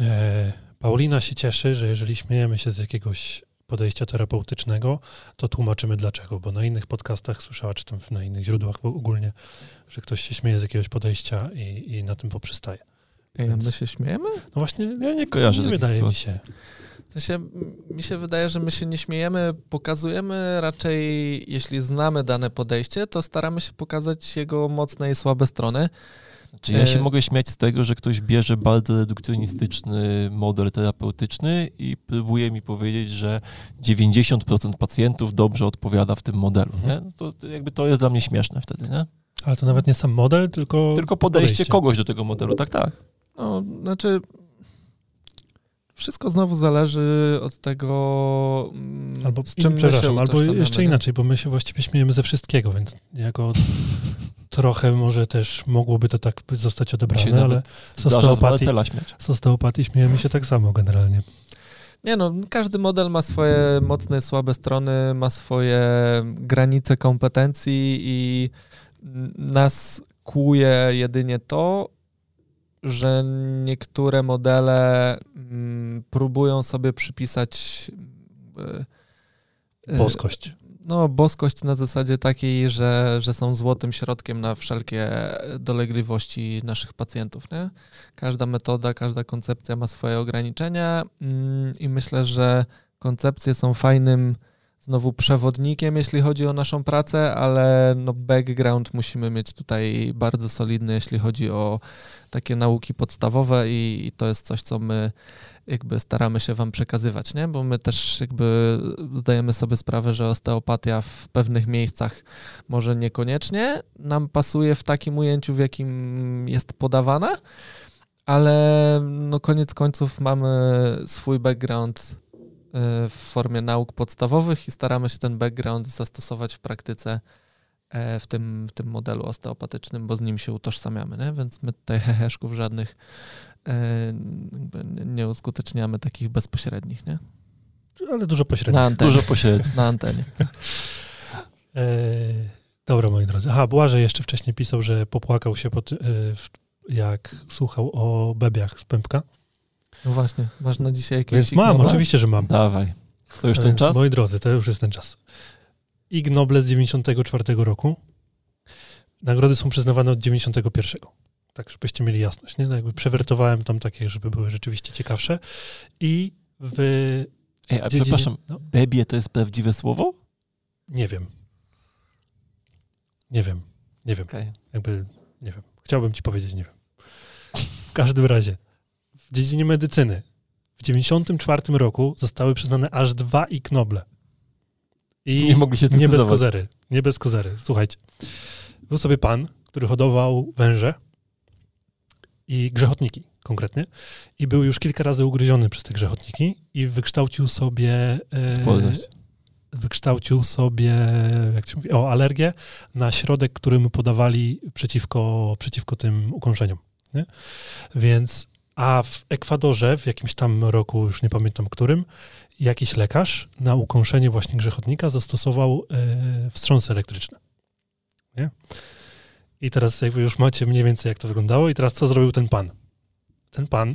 E, Paulina się cieszy, że jeżeli śmiejemy się z jakiegoś podejścia terapeutycznego, to tłumaczymy dlaczego, bo na innych podcastach słyszała, czy tam na innych źródłach ogólnie, że ktoś się śmieje z jakiegoś podejścia i, i na tym poprzestaje. Ej, Więc... my się śmiejemy? No właśnie, ja nie kojarzę. Nie wydaje mi się. W sensie, mi się wydaje, że my się nie śmiejemy, pokazujemy raczej, jeśli znamy dane podejście, to staramy się pokazać jego mocne i słabe strony. Czy ja się e, mogę śmiać z tego, że ktoś bierze bardzo redukcjonistyczny model terapeutyczny i próbuje mi powiedzieć, że 90% pacjentów dobrze odpowiada w tym modelu. Nie? No to jakby to jest dla mnie śmieszne wtedy, nie? Ale to nawet nie sam model, tylko. Tylko podejście, podejście. kogoś do tego modelu, tak, tak. No, znaczy. Wszystko znowu zależy od tego, mm, albo, z czym przepraszam, albo jeszcze nie? inaczej, bo my się właściwie śmiejemy ze wszystkiego, więc jako trochę może też mogłoby to tak zostać odebrane, ale z osteopatii, z osteopatii śmiejemy się tak samo generalnie. Nie no, każdy model ma swoje mocne, słabe strony, ma swoje granice kompetencji i nas kłuje jedynie to, że niektóre modele mm, próbują sobie przypisać y, boskość. No, boskość na zasadzie takiej, że, że są złotym środkiem na wszelkie dolegliwości naszych pacjentów. Nie? Każda metoda, każda koncepcja ma swoje ograniczenia mm, i myślę, że koncepcje są fajnym znowu przewodnikiem, jeśli chodzi o naszą pracę, ale no background musimy mieć tutaj bardzo solidny, jeśli chodzi o takie nauki podstawowe i, i to jest coś, co my jakby staramy się wam przekazywać, nie? Bo my też jakby zdajemy sobie sprawę, że osteopatia w pewnych miejscach może niekoniecznie nam pasuje w takim ujęciu, w jakim jest podawana, ale no koniec końców mamy swój background E, w formie nauk podstawowych i staramy się ten background zastosować w praktyce e, w tym, w tym modelu osteopatycznym, bo z nim się utożsamiamy, nie? więc my tutaj heheszków żadnych nie uskuteczniamy takich bezpośrednich, nie? Ale dużo pośrednich. Na antenie. Dużo pośrednich. Na antenie. e, dobra, moi drodzy. Aha, Błażej jeszcze wcześniej pisał, że popłakał się, pod, jak słuchał o bebiach z pępka. No właśnie, ważne dzisiaj jakieś Więc mam, oczywiście, że mam. Dawaj. To już ten Więc, czas? Moi drodzy, to już jest ten czas. Ig Noble z 94 roku. Nagrody są przyznawane od 91. Tak, żebyście mieli jasność. Nie? No jakby przewertowałem tam takie, żeby były rzeczywiście ciekawsze. I w. Ej, a dziedzinie... przepraszam, no. bebie to jest prawdziwe słowo? Nie wiem. Nie wiem. Nie wiem. Okay. Jakby, nie wiem. Chciałbym ci powiedzieć, nie wiem. W każdym razie w dziedzinie medycyny w 1994 roku zostały przyznane aż dwa Ig Noble. I nie mogli się Nie bez kozery. Nie bez kozery. Słuchajcie. Był sobie pan, który hodował węże i grzechotniki konkretnie. I był już kilka razy ugryziony przez te grzechotniki i wykształcił sobie... E, wykształcił sobie, jak się mówi, o, alergię na środek, który mu podawali przeciwko, przeciwko tym ukąszeniom. Nie? Więc a w Ekwadorze w jakimś tam roku, już nie pamiętam którym, jakiś lekarz na ukąszenie właśnie grzechotnika zastosował e, wstrząsy elektryczne. Nie? I teraz jakby już macie mniej więcej jak to wyglądało i teraz co zrobił ten pan? Ten pan,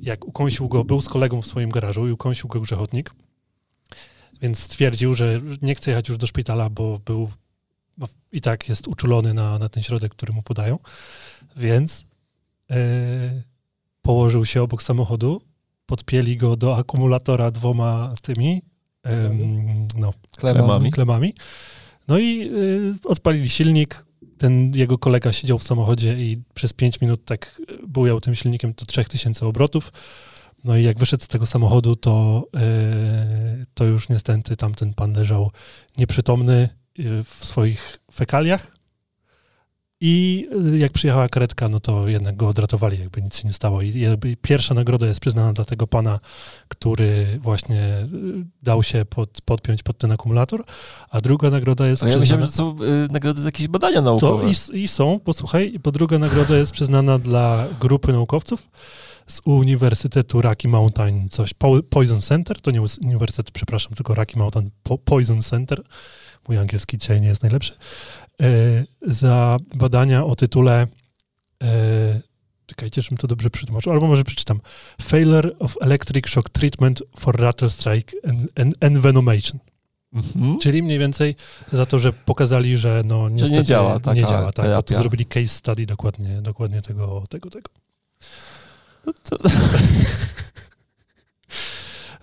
jak ukąsił go, był z kolegą w swoim garażu i ukąsił go grzechotnik, więc stwierdził, że nie chce jechać już do szpitala, bo był bo i tak jest uczulony na, na ten środek, który mu podają, więc yy, położył się obok samochodu, podpięli go do akumulatora dwoma tymi um, no, klemami. klemami. No i y, odpalili silnik. Ten jego kolega siedział w samochodzie i przez 5 minut tak bujał tym silnikiem do 3000 obrotów. No i jak wyszedł z tego samochodu, to, y, to już niestety tamten pan leżał nieprzytomny y, w swoich fekaliach, i y, jak przyjechała karetka, no to jednak go odratowali, jakby nic się nie stało. I jakby pierwsza nagroda jest przyznana dla tego pana, który właśnie y, dał się pod, podpiąć pod ten akumulator, a druga nagroda jest ja przyznana... myślałem, że są y, nagrody za jakieś badania naukowe. To i, i są, posłuchaj, bo druga nagroda jest przyznana dla grupy naukowców z Uniwersytetu Rocky Mountain, coś, Poison Center, to nie uniwersytet, przepraszam, tylko Rocky Mountain Poison Center, mój angielski dzisiaj nie jest najlepszy, za badania o tytule e, czekajcie, żebym to dobrze przetłumaczył, albo może przeczytam. Failure of Electric Shock Treatment for Rattle Strike and Envenomation. Mhm. Czyli mniej więcej za to, że pokazali, że no niestety że nie działa, taka nie działa tak, bo to zrobili case study dokładnie, dokładnie tego, tego, tego. No to...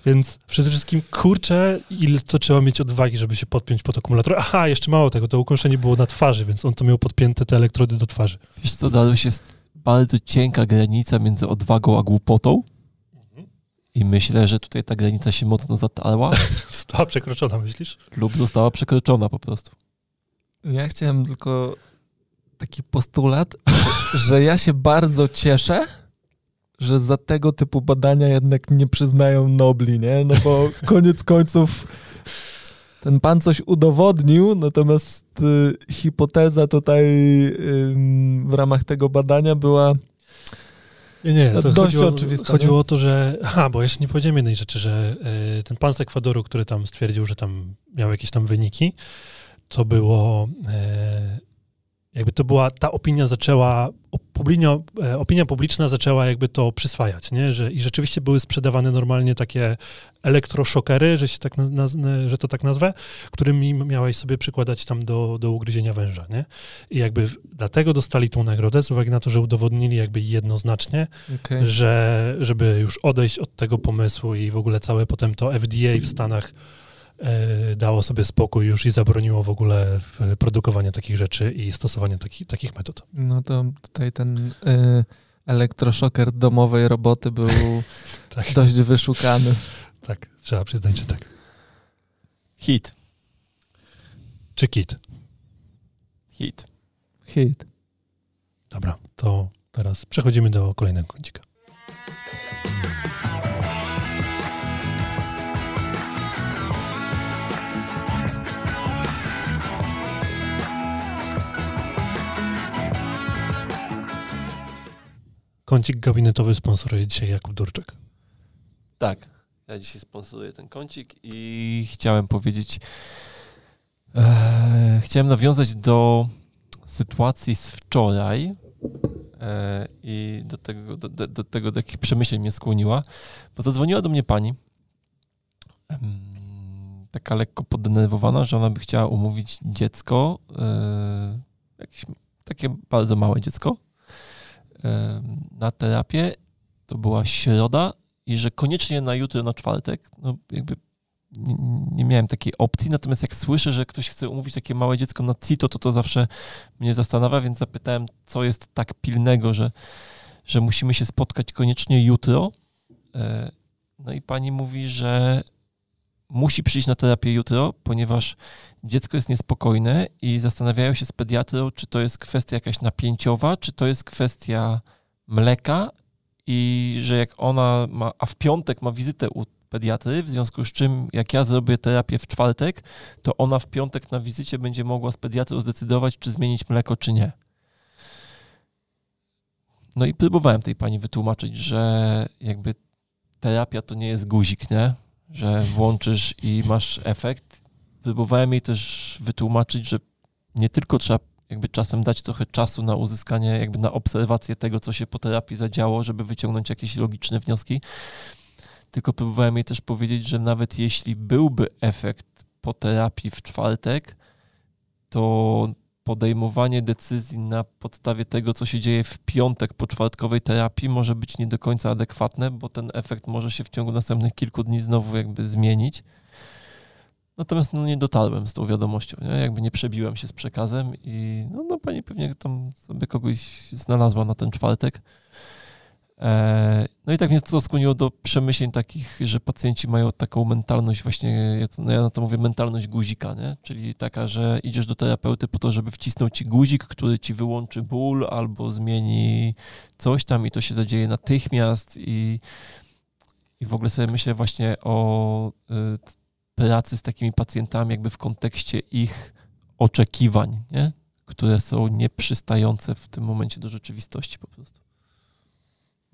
Więc przede wszystkim, kurczę, ile to trzeba mieć odwagi, żeby się podpiąć pod akumulator. Aha, jeszcze mało tego, to ukąszenie było na twarzy, więc on to miał podpięte te elektrody do twarzy. Wiesz co, Daruś, jest bardzo cienka granica między odwagą a głupotą. I myślę, że tutaj ta granica się mocno zatarła. Została przekroczona, myślisz? Lub została przekroczona po prostu. Ja chciałem tylko taki postulat, że ja się bardzo cieszę, że za tego typu badania jednak nie przyznają Nobli, nie? No bo koniec końców ten pan coś udowodnił, natomiast y, hipoteza tutaj y, w ramach tego badania była nie, nie, to dość chodziło, oczywista. Chodziło nie? o to, że. Aha, bo jeszcze nie powiedziałem jednej rzeczy, że y, ten pan z Ekwadoru, który tam stwierdził, że tam miał jakieś tam wyniki, to było. Jakby to była, ta opinia zaczęła, opinia, e, opinia publiczna zaczęła jakby to przyswajać, nie? Że, I rzeczywiście były sprzedawane normalnie takie elektroszokery, że, się tak naz, że to tak nazwę, którymi miałeś sobie przykładać tam do, do ugryzienia węża, nie? I jakby dlatego dostali tą nagrodę, z uwagi na to, że udowodnili jakby jednoznacznie, okay. że żeby już odejść od tego pomysłu i w ogóle całe potem to FDA w Stanach E, dało sobie spokój już i zabroniło w ogóle produkowania takich rzeczy i stosowania taki, takich metod. No to tutaj ten y, elektroszoker domowej roboty był tak. dość wyszukany. Tak, trzeba przyznać, że tak. Hit. Czy kit? Hit. Hit. Dobra, to teraz przechodzimy do kolejnego kącika. Kącik gabinetowy sponsoruje dzisiaj Jakub Durczek. Tak, ja dzisiaj sponsoruję ten kącik i chciałem powiedzieć, e, chciałem nawiązać do sytuacji z wczoraj e, i do tego, do, do, do, tego, do jakich przemyśleń mnie skłoniła, bo zadzwoniła do mnie pani, e, taka lekko poddenerwowana, że ona by chciała umówić dziecko, e, jakieś takie bardzo małe dziecko, na terapię, to była środa i że koniecznie na jutro, na czwartek, no jakby nie, nie, miałem takiej opcji, natomiast jak słyszę, że ktoś chce umówić takie małe dziecko na CITO, to to zawsze mnie zastanawia, więc zapytałem, co jest tak pilnego, że, że musimy się spotkać koniecznie jutro. E, no i pani mówi, że musi przyjść na terapię jutro, ponieważ dziecko jest niespokojne i zastanawiają się z pediatrą, czy to jest kwestia jakaś napięciowa, czy to jest kwestia mleka i że jak ona ma, a w piątek ma wizytę u pediatry, w związku z czym jak ja zrobię terapię w czwartek, to ona w piątek na wizycie będzie mogła z pediatrą zdecydować, czy zmienić mleko, czy nie. No i próbowałem tej pani wytłumaczyć, że jakby terapia to nie jest guzik, nie? Że włączysz i masz efekt. Próbowałem jej też wytłumaczyć, że nie tylko trzeba jakby czasem dać trochę czasu na uzyskanie, jakby na obserwację tego, co się po terapii zadziało, żeby wyciągnąć jakieś logiczne wnioski, tylko próbowałem jej też powiedzieć, że nawet jeśli byłby efekt po terapii w czwartek, to podejmowanie decyzji na podstawie tego, co się dzieje w piątek po czwartkowej terapii, może być nie do końca adekwatne, bo ten efekt może się w ciągu następnych kilku dni znowu jakby zmienić. Natomiast no, nie dotarłem z tą wiadomością, nie? jakby nie przebiłem się z przekazem i no, no pani pewnie tam sobie kogoś znalazła na ten czwartek. E, no i tak mnie to skłoniło do przemyśleń takich, że pacjenci mają taką mentalność właśnie, ja, to, no ja na to mówię mentalność guzika, nie? czyli taka, że idziesz do terapeuty po to, żeby wcisnąć ci guzik, który ci wyłączy ból albo zmieni coś tam i to się zadzieje natychmiast i, i w ogóle sobie myślę właśnie o y, pracy z takimi pacjentami, jakby w kontekście ich oczekiwań, nie? które są nieprzystające w tym momencie do rzeczywistości po prostu.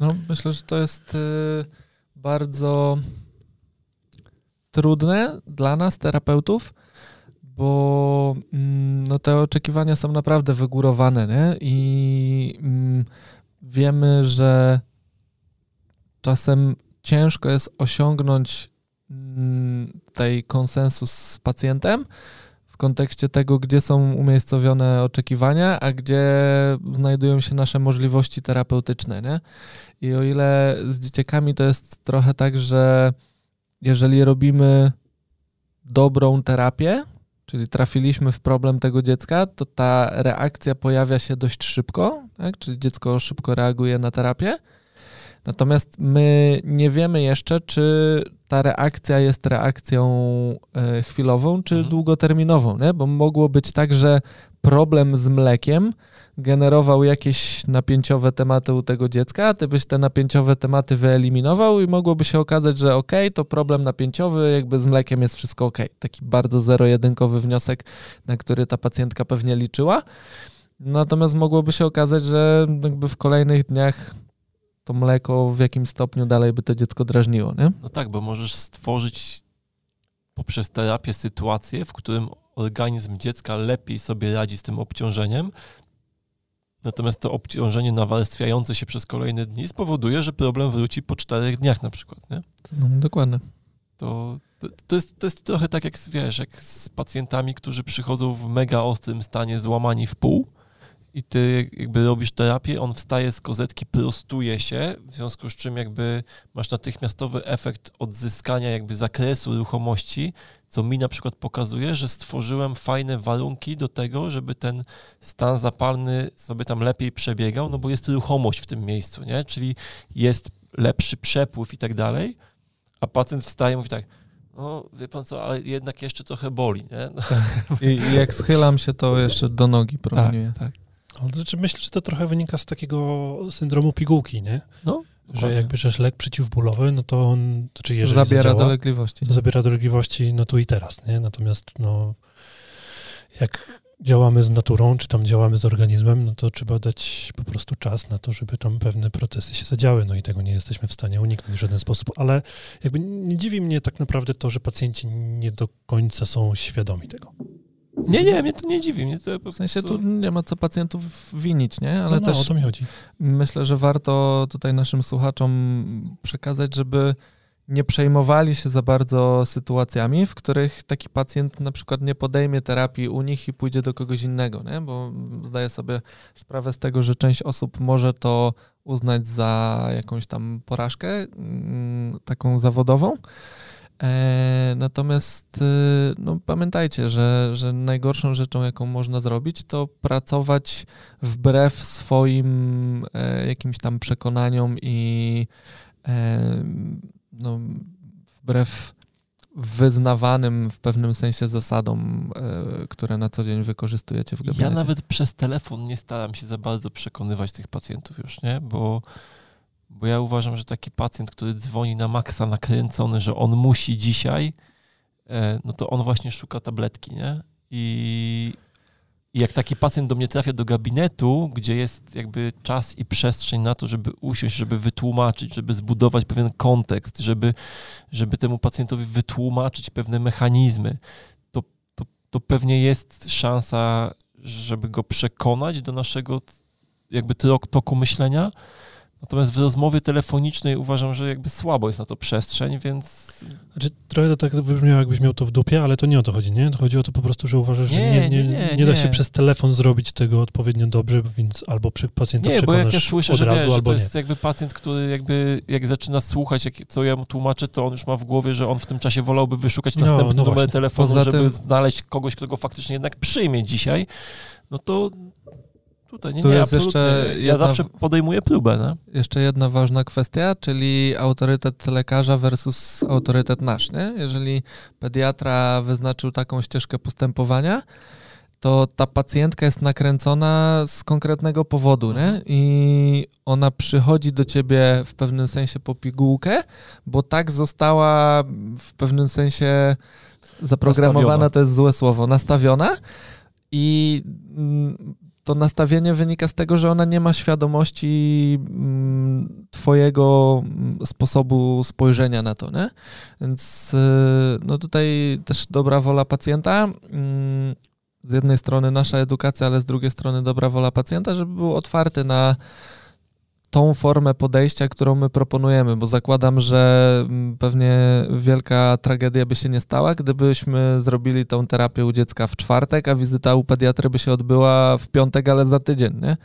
No, myślę, że to jest y, bardzo trudne dla nas, terapeutów, bo mm, no, te oczekiwania są naprawdę wygórowane, nie? I mm, wiemy, że czasem ciężko jest osiągnąć Mm, tutaj konsensus z pacjentem w kontekście tego, gdzie są umiejscowione oczekiwania, a gdzie znajdują się nasze możliwości terapeutyczne. Nie? I o ile z dzieciakami to jest trochę tak, że jeżeli robimy dobrą terapię, czyli trafiliśmy w problem tego dziecka, to ta reakcja pojawia się dość szybko, tak? czyli dziecko szybko reaguje na terapię. Natomiast my nie wiemy jeszcze, czy ta reakcja jest reakcją e, chwilową czy mhm. długoterminową, nie? bo mogło być tak, że problem z mlekiem generował jakieś napięciowe tematy u tego dziecka, a ty byś te napięciowe tematy wyeliminował i mogłoby się okazać, że ok, to problem napięciowy, jakby z mlekiem jest wszystko ok. Taki bardzo zero-jedynkowy wniosek, na który ta pacjentka pewnie liczyła. Natomiast mogłoby się okazać, że jakby w kolejnych dniach to mleko w jakim stopniu dalej by to dziecko drażniło, nie? No tak, bo możesz stworzyć poprzez terapię sytuację, w którym organizm dziecka lepiej sobie radzi z tym obciążeniem, Natomiast to obciążenie nawarstwiające się przez kolejne dni spowoduje, że problem wróci po czterech dniach na przykład, nie? No, dokładnie. To, to, to, jest, to jest trochę tak jak, wiesz, jak z pacjentami, którzy przychodzą w mega ostrym stanie złamani w pół i ty jakby robisz terapię, on wstaje z kozetki, prostuje się, w związku z czym jakby masz natychmiastowy efekt odzyskania jakby zakresu ruchomości, co mi na przykład pokazuje, że stworzyłem fajne warunki do tego, żeby ten stan zapalny sobie tam lepiej przebiegał, no bo jest ruchomość w tym miejscu, nie? Czyli jest lepszy przepływ i tak dalej, a pacjent wstaje i mówi tak, no wie pan co, ale jednak jeszcze trochę boli, nie? No. Tak. I, I, jak schylam się, to jeszcze do nogi promieniuje. Tak, tak. Znaczy myślę, że to trochę wynika z takiego syndromu pigułki, nie? No, że jak bierzesz lek przeciwbólowy, no to on, to czy jeżeli zabiera zadziała, dolegliwości. To zabiera dolegliwości no tu i teraz, nie? Natomiast no jak działamy z naturą, czy tam działamy z organizmem, no to trzeba dać po prostu czas na to, żeby tam pewne procesy się zadziały, no i tego nie jesteśmy w stanie uniknąć w żaden sposób, ale jakby nie dziwi mnie tak naprawdę to, że pacjenci nie do końca są świadomi tego. Nie, nie, mnie to nie dziwi. Mnie to po w sensie tu nie ma co pacjentów winić, nie? Ale no, no, też o to mi chodzi. myślę, że warto tutaj naszym słuchaczom przekazać, żeby nie przejmowali się za bardzo sytuacjami, w których taki pacjent na przykład nie podejmie terapii u nich i pójdzie do kogoś innego, nie? bo zdaję sobie sprawę z tego, że część osób może to uznać za jakąś tam porażkę mm, taką zawodową. E, natomiast e, no, pamiętajcie, że, że najgorszą rzeczą, jaką można zrobić, to pracować wbrew swoim e, jakimś tam przekonaniom i no, wbrew wyznawanym w pewnym sensie zasadom, które na co dzień wykorzystujecie w gabinecie. Ja nawet przez telefon nie staram się za bardzo przekonywać tych pacjentów już, nie? Bo bo ja uważam, że taki pacjent, który dzwoni na maksa nakręcony, że on musi dzisiaj, e, no to on właśnie szuka tabletki, nie? I, i jak taki pacjent do mnie trafia do gabinetu, gdzie jest jakby czas i przestrzeń na to, żeby usiąść, żeby wytłumaczyć, żeby zbudować pewien kontekst, żeby, żeby temu pacjentowi wytłumaczyć pewne mechanizmy, to, to, to pewnie jest szansa, żeby go przekonać do naszego jakby toku myślenia, Natomiast w rozmowie telefonicznej uważam, że jakby słabo jest na to przestrzeń, więc... Znaczy, trochę to tak wybrzmiało, jakbyś miał to w dupie, ale to nie o to chodzi, nie? To chodzi o to po prostu, że uważasz, że nie, nie, nie, nie da się przez telefon zrobić tego odpowiednio dobrze, więc albo przy pacjenta Nie, bo jak ja słyszę, że, razu, wiesz, że to jest jakby pacjent, który jakby jak zaczyna słuchać, jak, co ja mu tłumaczę, to on już ma w głowie, że on w tym czasie wolałby wyszukać no, następny no numer telefonu, Poza żeby tym... znaleźć kogoś, kto go faktycznie jednak przyjmie dzisiaj, no to Tutaj nie, tu nie, jest jeszcze ja jedna, zawsze podejmuję próbę. Nie? Jeszcze jedna ważna kwestia, czyli autorytet lekarza versus autorytet nasz. Nie? Jeżeli pediatra wyznaczył taką ścieżkę postępowania, to ta pacjentka jest nakręcona z konkretnego powodu, nie? I ona przychodzi do ciebie w pewnym sensie po pigułkę, bo tak została w pewnym sensie zaprogramowana, nastawiona. to jest złe słowo, nastawiona. I mm, to nastawienie wynika z tego, że ona nie ma świadomości mm, twojego mm, sposobu spojrzenia na to, nie? Więc y, no tutaj też dobra wola pacjenta, mm, z jednej strony nasza edukacja, ale z drugiej strony dobra wola pacjenta, żeby był otwarty na tą formę podejścia, którą my proponujemy, bo zakładam, że mm, pewnie wielka tragedia by się nie stała, gdybyśmy zrobili tą terapię u dziecka w czwartek, a wizyta u pediatry by się odbyła w piątek, ale za tydzień, nie?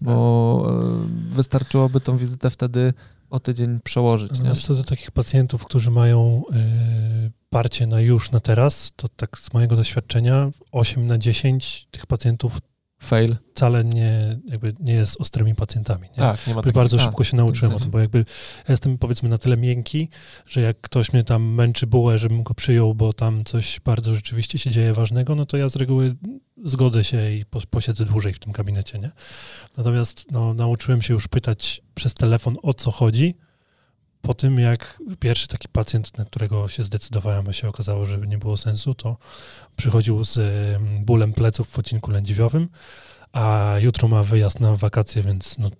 Bo tak. wystarczyłoby tą wizytę wtedy o tydzień przełożyć. Natomiast co do takich pacjentów, którzy mają y, parcie na już, na teraz, to tak z mojego doświadczenia 8 na 10 tych pacjentów fail. Wcale nie, jakby nie jest ostrymi pacjentami. Nie? Tak, nie ma Bardzo szybko się nauczyłem o tym, bo jakby ja jestem powiedzmy na tyle miękki, że jak ktoś mnie tam męczy bułę, żebym go przyjął, bo tam coś bardzo rzeczywiście się dzieje ważnego, no to ja z reguły zgodzę się i posiedzę dłużej w tym gabinecie, nie? Natomiast no, nauczyłem się już pytać przez telefon o co chodzi, po tym, jak pierwszy taki pacjent, na którego się zdecydowałem, a się okazało, że nie było sensu, to przychodził z bólem pleców w odcinku lędźwiowym, a jutro ma wyjazd na wakacje, więc no,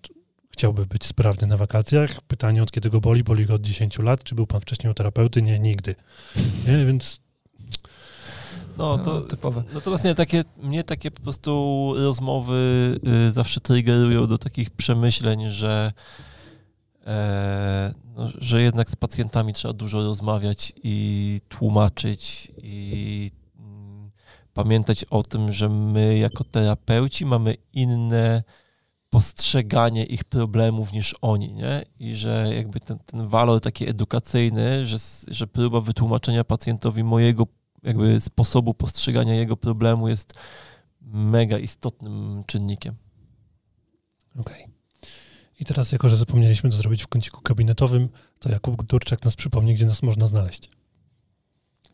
chciałby być sprawny na wakacjach. Pytanie, od kiedy go boli? Boli go od 10 lat. Czy był pan wcześniej u terapeuty? Nie, nigdy. Nie, więc No, to No, typowe. Natomiast nie, takie, mnie takie po prostu rozmowy y, zawsze triggerują do takich przemyśleń, że, e, no, że jednak z pacjentami trzeba dużo rozmawiać i tłumaczyć i mm, pamiętać o tym, że my jako terapeuci mamy inne postrzeganie ich problemów niż oni, nie? I że jakby ten, ten walor taki edukacyjny, że, że próba wytłumaczenia pacjentowi mojego jakby sposobu postrzegania jego problemu jest mega istotnym czynnikiem. Okej. I teraz, jako że zapomnieliśmy to zrobić w kąciku gabinetowym, to Jakub Durczak nas przypomni, gdzie nas można znaleźć.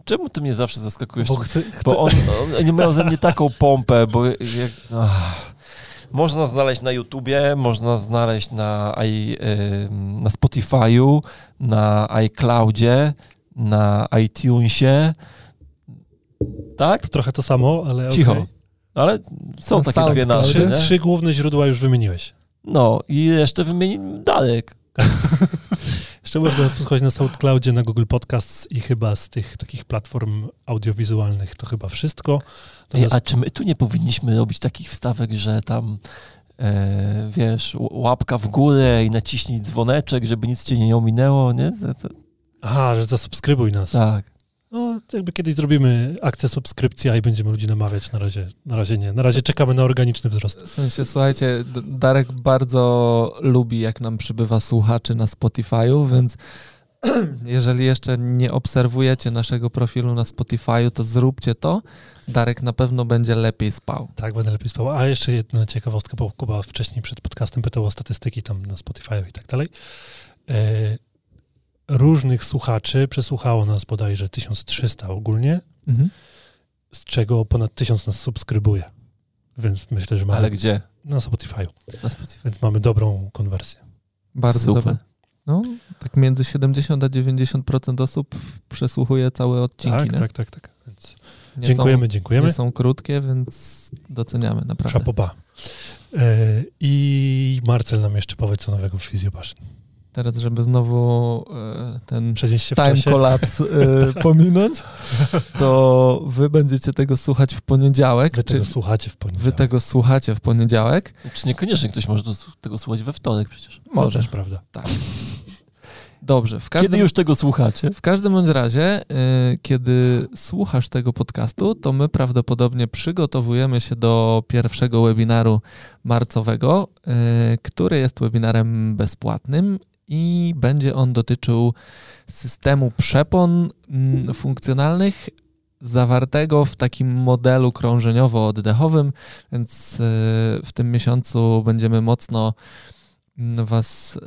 Czemu ty mnie zawsze zaskakujesz? Bo chcę, chcę, bo on, on nie miał ze mnie taką pompę, bo jak, ach, można znaleźć na YouTubie, można znaleźć na, i, na Spotify'u, na iCloudzie, na iTunesie. Tak? to trochę to samo, ale Cicho. okej. Ale są Na takie dwie nazwy, Trzy, trzy główne źródła już wymieniłeś. No i resztę wymieni Darek. Jeszcze można nas posłuchać na SoundCloudzie, na Google Podcasts i chyba z tych takich platform audiowizualnych to chyba wszystko. Ej, Natomiast a czy my tu nie powinniśmy robić takich wstawek, że tam e, wiesz, łapka w górę i naciśnij dzwoneczek, żeby nic cię nie ominęło, nie? To, to, Aha, że zasubskrybuj nas. tak. No, jakby kiedyś zrobimy akcję subskrypcja i będziemy ludzi namawiać. Na razie, na razie nie. Na razie czekamy na organiczny wzrost. W sensie, słuchajcie, Darek bardzo lubi, jak nam przybywa słuchaczy na Spotify'u, więc jeżeli jeszcze nie obserwujecie naszego profilu na Spotify'u, to zróbcie to. Darek na pewno będzie lepiej spał. Tak, będę lepiej spał. A jeszcze jedna ciekawostka, bo Kuba wcześniej przed podcastem pytał o statystyki tam na Spotify i tak dalej. E, różnych słuchaczy przesłuchało nas bodajże 1300 ogólnie, z czego ponad 1000 nas subskrybuje. Więc myślę, że mamy Ale gdzie? na Spotify. Na Spotify. Więc mamy dobrą konwersję. Bardzo Super. dobre. No, tak między 70 a 90% osób przesłuchuje całe odcinki. Tak, nie? tak, tak, tak. Więc Nie dziękujemy, Są, dziękujemy. nie są krótkie, więc doceniamy naprawdę. Szapoba. E, I Marcel nam jeszcze powie co nowego w Fizjopaszyn. Teraz, żeby znowu e, ten Przenieść się w time collapse e, pominąć, to wy będziecie tego słuchać w poniedziałek. Wy czy tego słuchacie w poniedziałek. wy tego słuchacie w poniedziałek? Czy niekoniecznie ktoś może tego słuchać we wtorek przecież. To Może. też prawda. Dobrze. W każdym, Kiedy już tego słuchacie? w każdym bądź razie, y, kiedy słuchasz tego podcastu, to my prawdopodobnie przygotowujemy się do pierwszego webinaru marcowego, y, który jest webinarem bezpłatnym i będzie on dotyczył systemu przepon mm, funkcjonalnych zawartego w takim modelu krążeniowo-oddechowym, więc y, w tym miesiącu będziemy mocno mm, Was y,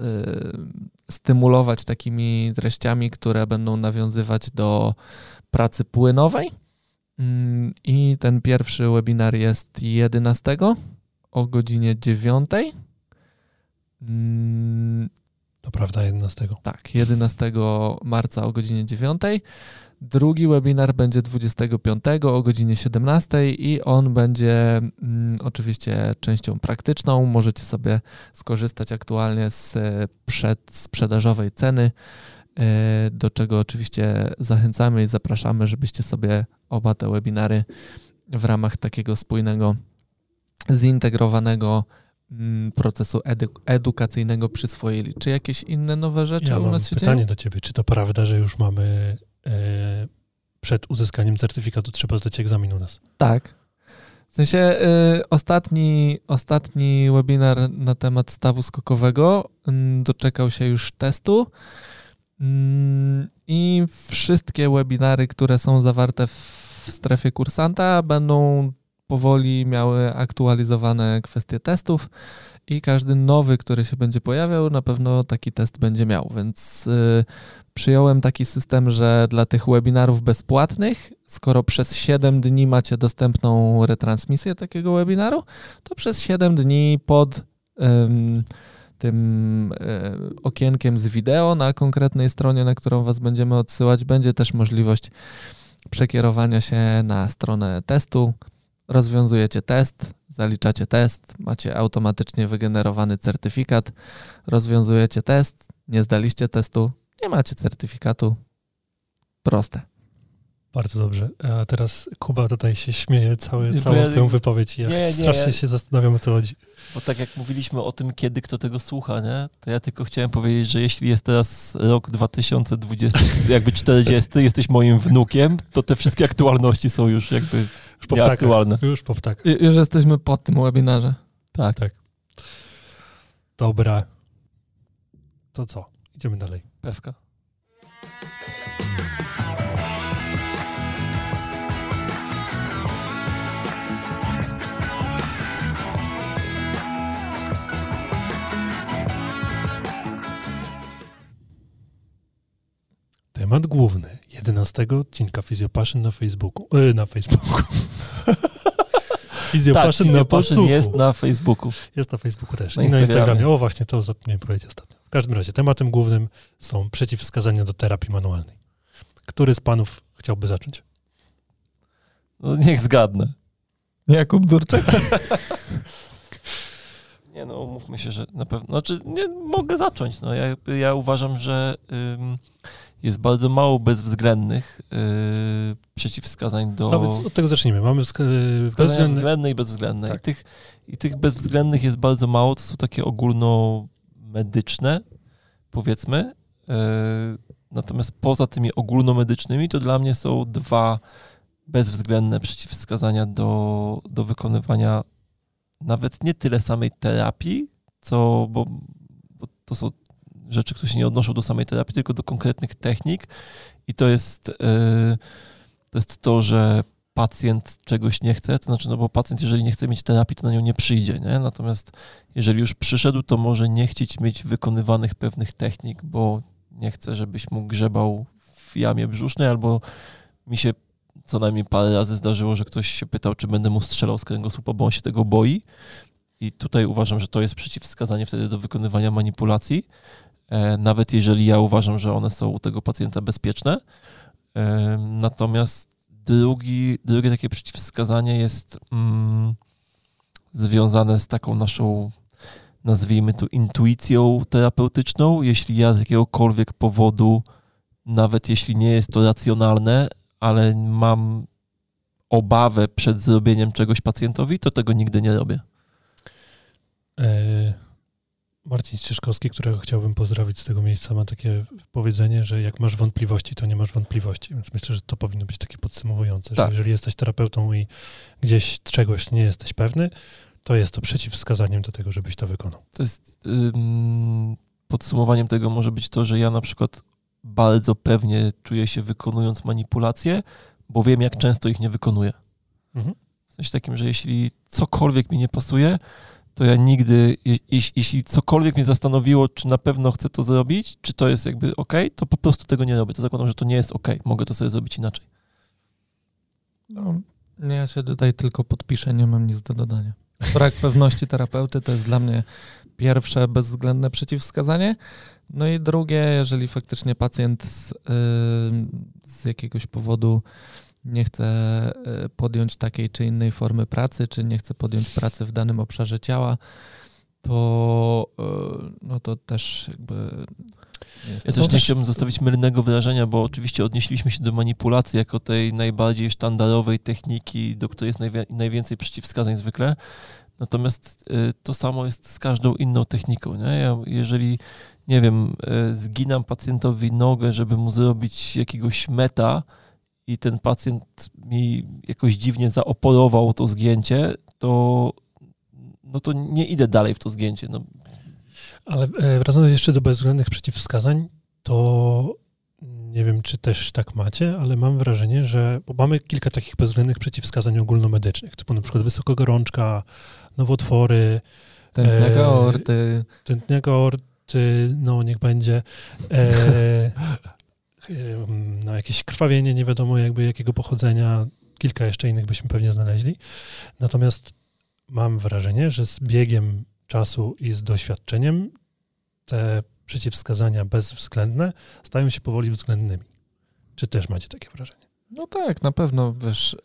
stymulować takimi treściami, które będą nawiązywać do pracy płynowej. Mm, I ten pierwszy webinar jest 11 o godzinie 9. To prawda, 11. tak, 11 marca o godzinie 9. Drugi webinar będzie 25 o godzinie 17 i on będzie mm, oczywiście częścią praktyczną. Możecie sobie skorzystać aktualnie z e, przedsprzedażowej ceny, e, do czego oczywiście zachęcamy i zapraszamy, żebyście sobie oba te webinary w ramach takiego spójnego, zintegrowanego procesu edu- edukacyjnego przyswoili. Czy jakieś inne nowe rzeczy Ja u nas się pytanie do ciebie. Czy to prawda, że już mamy e, przed uzyskaniem certyfikatu trzeba zdać egzamin u nas? Tak. W sensie y, ostatni, ostatni webinar na temat stawu skokowego mm, doczekał się już testu Mm, i wszystkie webinary, które są zawarte w strefie kursanta będą powoli miały aktualizowane kwestie testów i każdy nowy, który się będzie pojawiał, na pewno taki test będzie miał, więc y, przyjąłem taki system, że dla tych webinarów bezpłatnych, skoro przez 7 dni macie dostępną retransmisję takiego webinaru, to przez 7 dni pod tym e, okienkiem z wideo na konkretnej stronie, na którą Was będziemy odsyłać, będzie też możliwość przekierowania się na stronę testu. Rozwiązujecie test, zaliczacie test, macie automatycznie wygenerowany certyfikat, rozwiązujecie test, nie zdaliście testu, nie macie certyfikatu. Proste. Bardzo dobrze. A teraz Kuba tutaj się śmieje cały, Nie, całą ja- twoją wypowiedź. i Ja Nie, nie, strasznie ja- się zastanawiam, o co chodzi. Bo tak jak mówiliśmy o tym, kiedy kto tego słucha, nie? to ja tylko chciałem powiedzieć, że jeśli jest teraz rok 2020, jakby 40, jesteś moim wnukiem, to te wszystkie aktualności są już jakby Już po ptakach. Już po ptakach. Ju- Już jesteśmy po tym webinarze. Tak. Tak. Dobra. To co? Idziemy dalej. Pewka. Temat główny 11 odcinka Fizjopaszyn na Facebooku. E, na Facebooku. Fizjopaszyn tak, na podsłuchu. jest na Facebooku. Jest na Facebooku też. Na I na Instagramie. Instagramie. O, właśnie, to zapomniałem powiedzieć ostatnio. W każdym razie, tematem głównym są przeciwwskazania do terapii manualnej. Który z panów chciałby zacząć? No niech zgadnę. Jakub Durczek? Nie no, umówmy się, że na pewno, znaczy nie, mogę zacząć. No, ja, ja uważam, że ym, jest bardzo mało bezwzględnych yy, przeciwwskazań do... No więc od tego zacznijmy. Mamy Wskazania bezwzględne... względne i bezwzględne. Tak. I, tych, I tych bezwzględnych jest bardzo mało. To są takie ogólnomedyczne, powiedzmy. Yy, natomiast poza tymi ogólnomedycznymi, to dla mnie są dwa bezwzględne przeciwwskazania do, do wykonywania nawet nie tyle samej terapii, co, bo, bo to są rzeczy, które się nie odnoszą do samej terapii, tylko do konkretnych technik. I to jest, yy, to jest to, że pacjent czegoś nie chce, to znaczy, no bo pacjent, jeżeli nie chce mieć terapii, to na nią nie przyjdzie, nie? Natomiast jeżeli już przyszedł, to może nie chcieć mieć wykonywanych pewnych technik, bo nie chce, żebyś mu grzebał w jamie brzusznej, albo mi się co najmniej parę razy zdarzyło, że ktoś się pytał, czy będę mu strzelał z kręgosłupa, bo on się tego boi. I tutaj uważam, że to jest przeciwwskazanie wtedy do wykonywania manipulacji, e, nawet jeżeli ja uważam, że one są u tego pacjenta bezpieczne. E, natomiast drugi, drugie takie przeciwwskazanie jest mm, związane z taką naszą, nazwijmy to, intuicją terapeutyczną. Jeśli ja z jakiegokolwiek powodu, nawet jeśli nie jest to racjonalne, ale mam obawę przed zrobieniem czegoś pacjentowi, to tego nigdy nie robię. E, Marcin Ścieżkowski, którego chciałbym pozdrowić z tego miejsca, ma takie powiedzenie, że jak masz wątpliwości, to nie masz wątpliwości. Więc myślę, że to powinno być takie podsumowujące, Tak. że jeżeli jesteś terapeutą i gdzieś czegoś nie jesteś pewny, to jest to przeciwwskazaniem do tego, żebyś to wykonał. To jest ym, podsumowaniem tego może być to, że ja na przykład bardzo pewnie czuję się wykonując manipulacje, bo wiem, jak często ich nie wykonuję. Mhm. W sensie takim, że jeśli cokolwiek mi nie pasuje, to ja nigdy, je, jeś- jeśli cokolwiek mnie zastanowiło, czy na pewno chcę to zrobić, czy to jest jakby ok, to po prostu tego nie robię. To zakładam, że to nie jest ok. Mogę to sobie zrobić inaczej. No, ja się tutaj tylko podpiszę, nie mam nic do dodania. Brak pewności terapeuty to jest dla mnie pierwsze bezwzględne przeciwwskazanie. No i drugie, jeżeli faktycznie pacjent z, z jakiegoś powodu nie chce y, podjąć takiej czy innej formy pracy, czy nie chce podjąć pracy w danym obszarze ciała, to, y, no to też jakby jest Ja też nie chciałbym zostawić mylnego wyrażenia, bo oczywiście odnieśliśmy się do manipulacji jako tej najbardziej sztandarowej techniki, do której jest najwięcej przeciwwskazań zwykle. Natomiast y, to samo jest z każdą inną techniką. Nie? Ja, jeżeli, nie wiem, zginam pacjentowi nogę, żeby mu zrobić jakiegoś meta i ten pacjent mi jakoś dziwnie zaoporował to zgięcie, to, no to nie idę dalej w to zgięcie. No, Ale e, wracając jeszcze do bezwzględnych przeciwwskazań, to nie wiem, czy też tak macie, ale mam wrażenie, że bo mamy kilka takich bezwzględnych przeciwwskazań ogólnomedycznych, typu na przykład wysokogorączka, nowotwory, Tętniaka e, aorty, tętnia aorty, no niech będzie, e, no, jakieś krwawienie, nie wiadomo jakby jakiego pochodzenia, kilka jeszcze innych byśmy pewnie znaleźli. Natomiast mam wrażenie, że z biegiem czasu i z doświadczeniem te przeciwwskazania bezwzględne stają się powoli względnymi. Czy też macie takie wrażenie? No tak, na pewno, wiesz, y,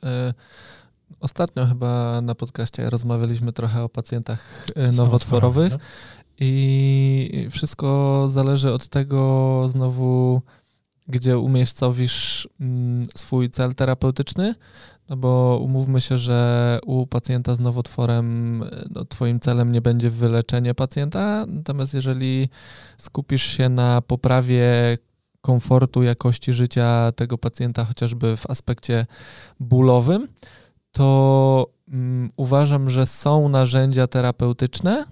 ostatnio chyba na podcaście rozmawialiśmy trochę o pacjentach Z nowotworowych nowotworami, i wszystko zależy od tego znowu, gdzie umiejscowisz mm, swój cel terapeutyczny, no bo umówmy się, że u pacjenta z nowotworem no, twoim celem nie będzie wyleczenie pacjenta, natomiast jeżeli skupisz się na poprawie komfortu, jakości życia tego pacjenta, chociażby w aspekcie bólowym, to um, uważam, że są narzędzia terapeutyczne,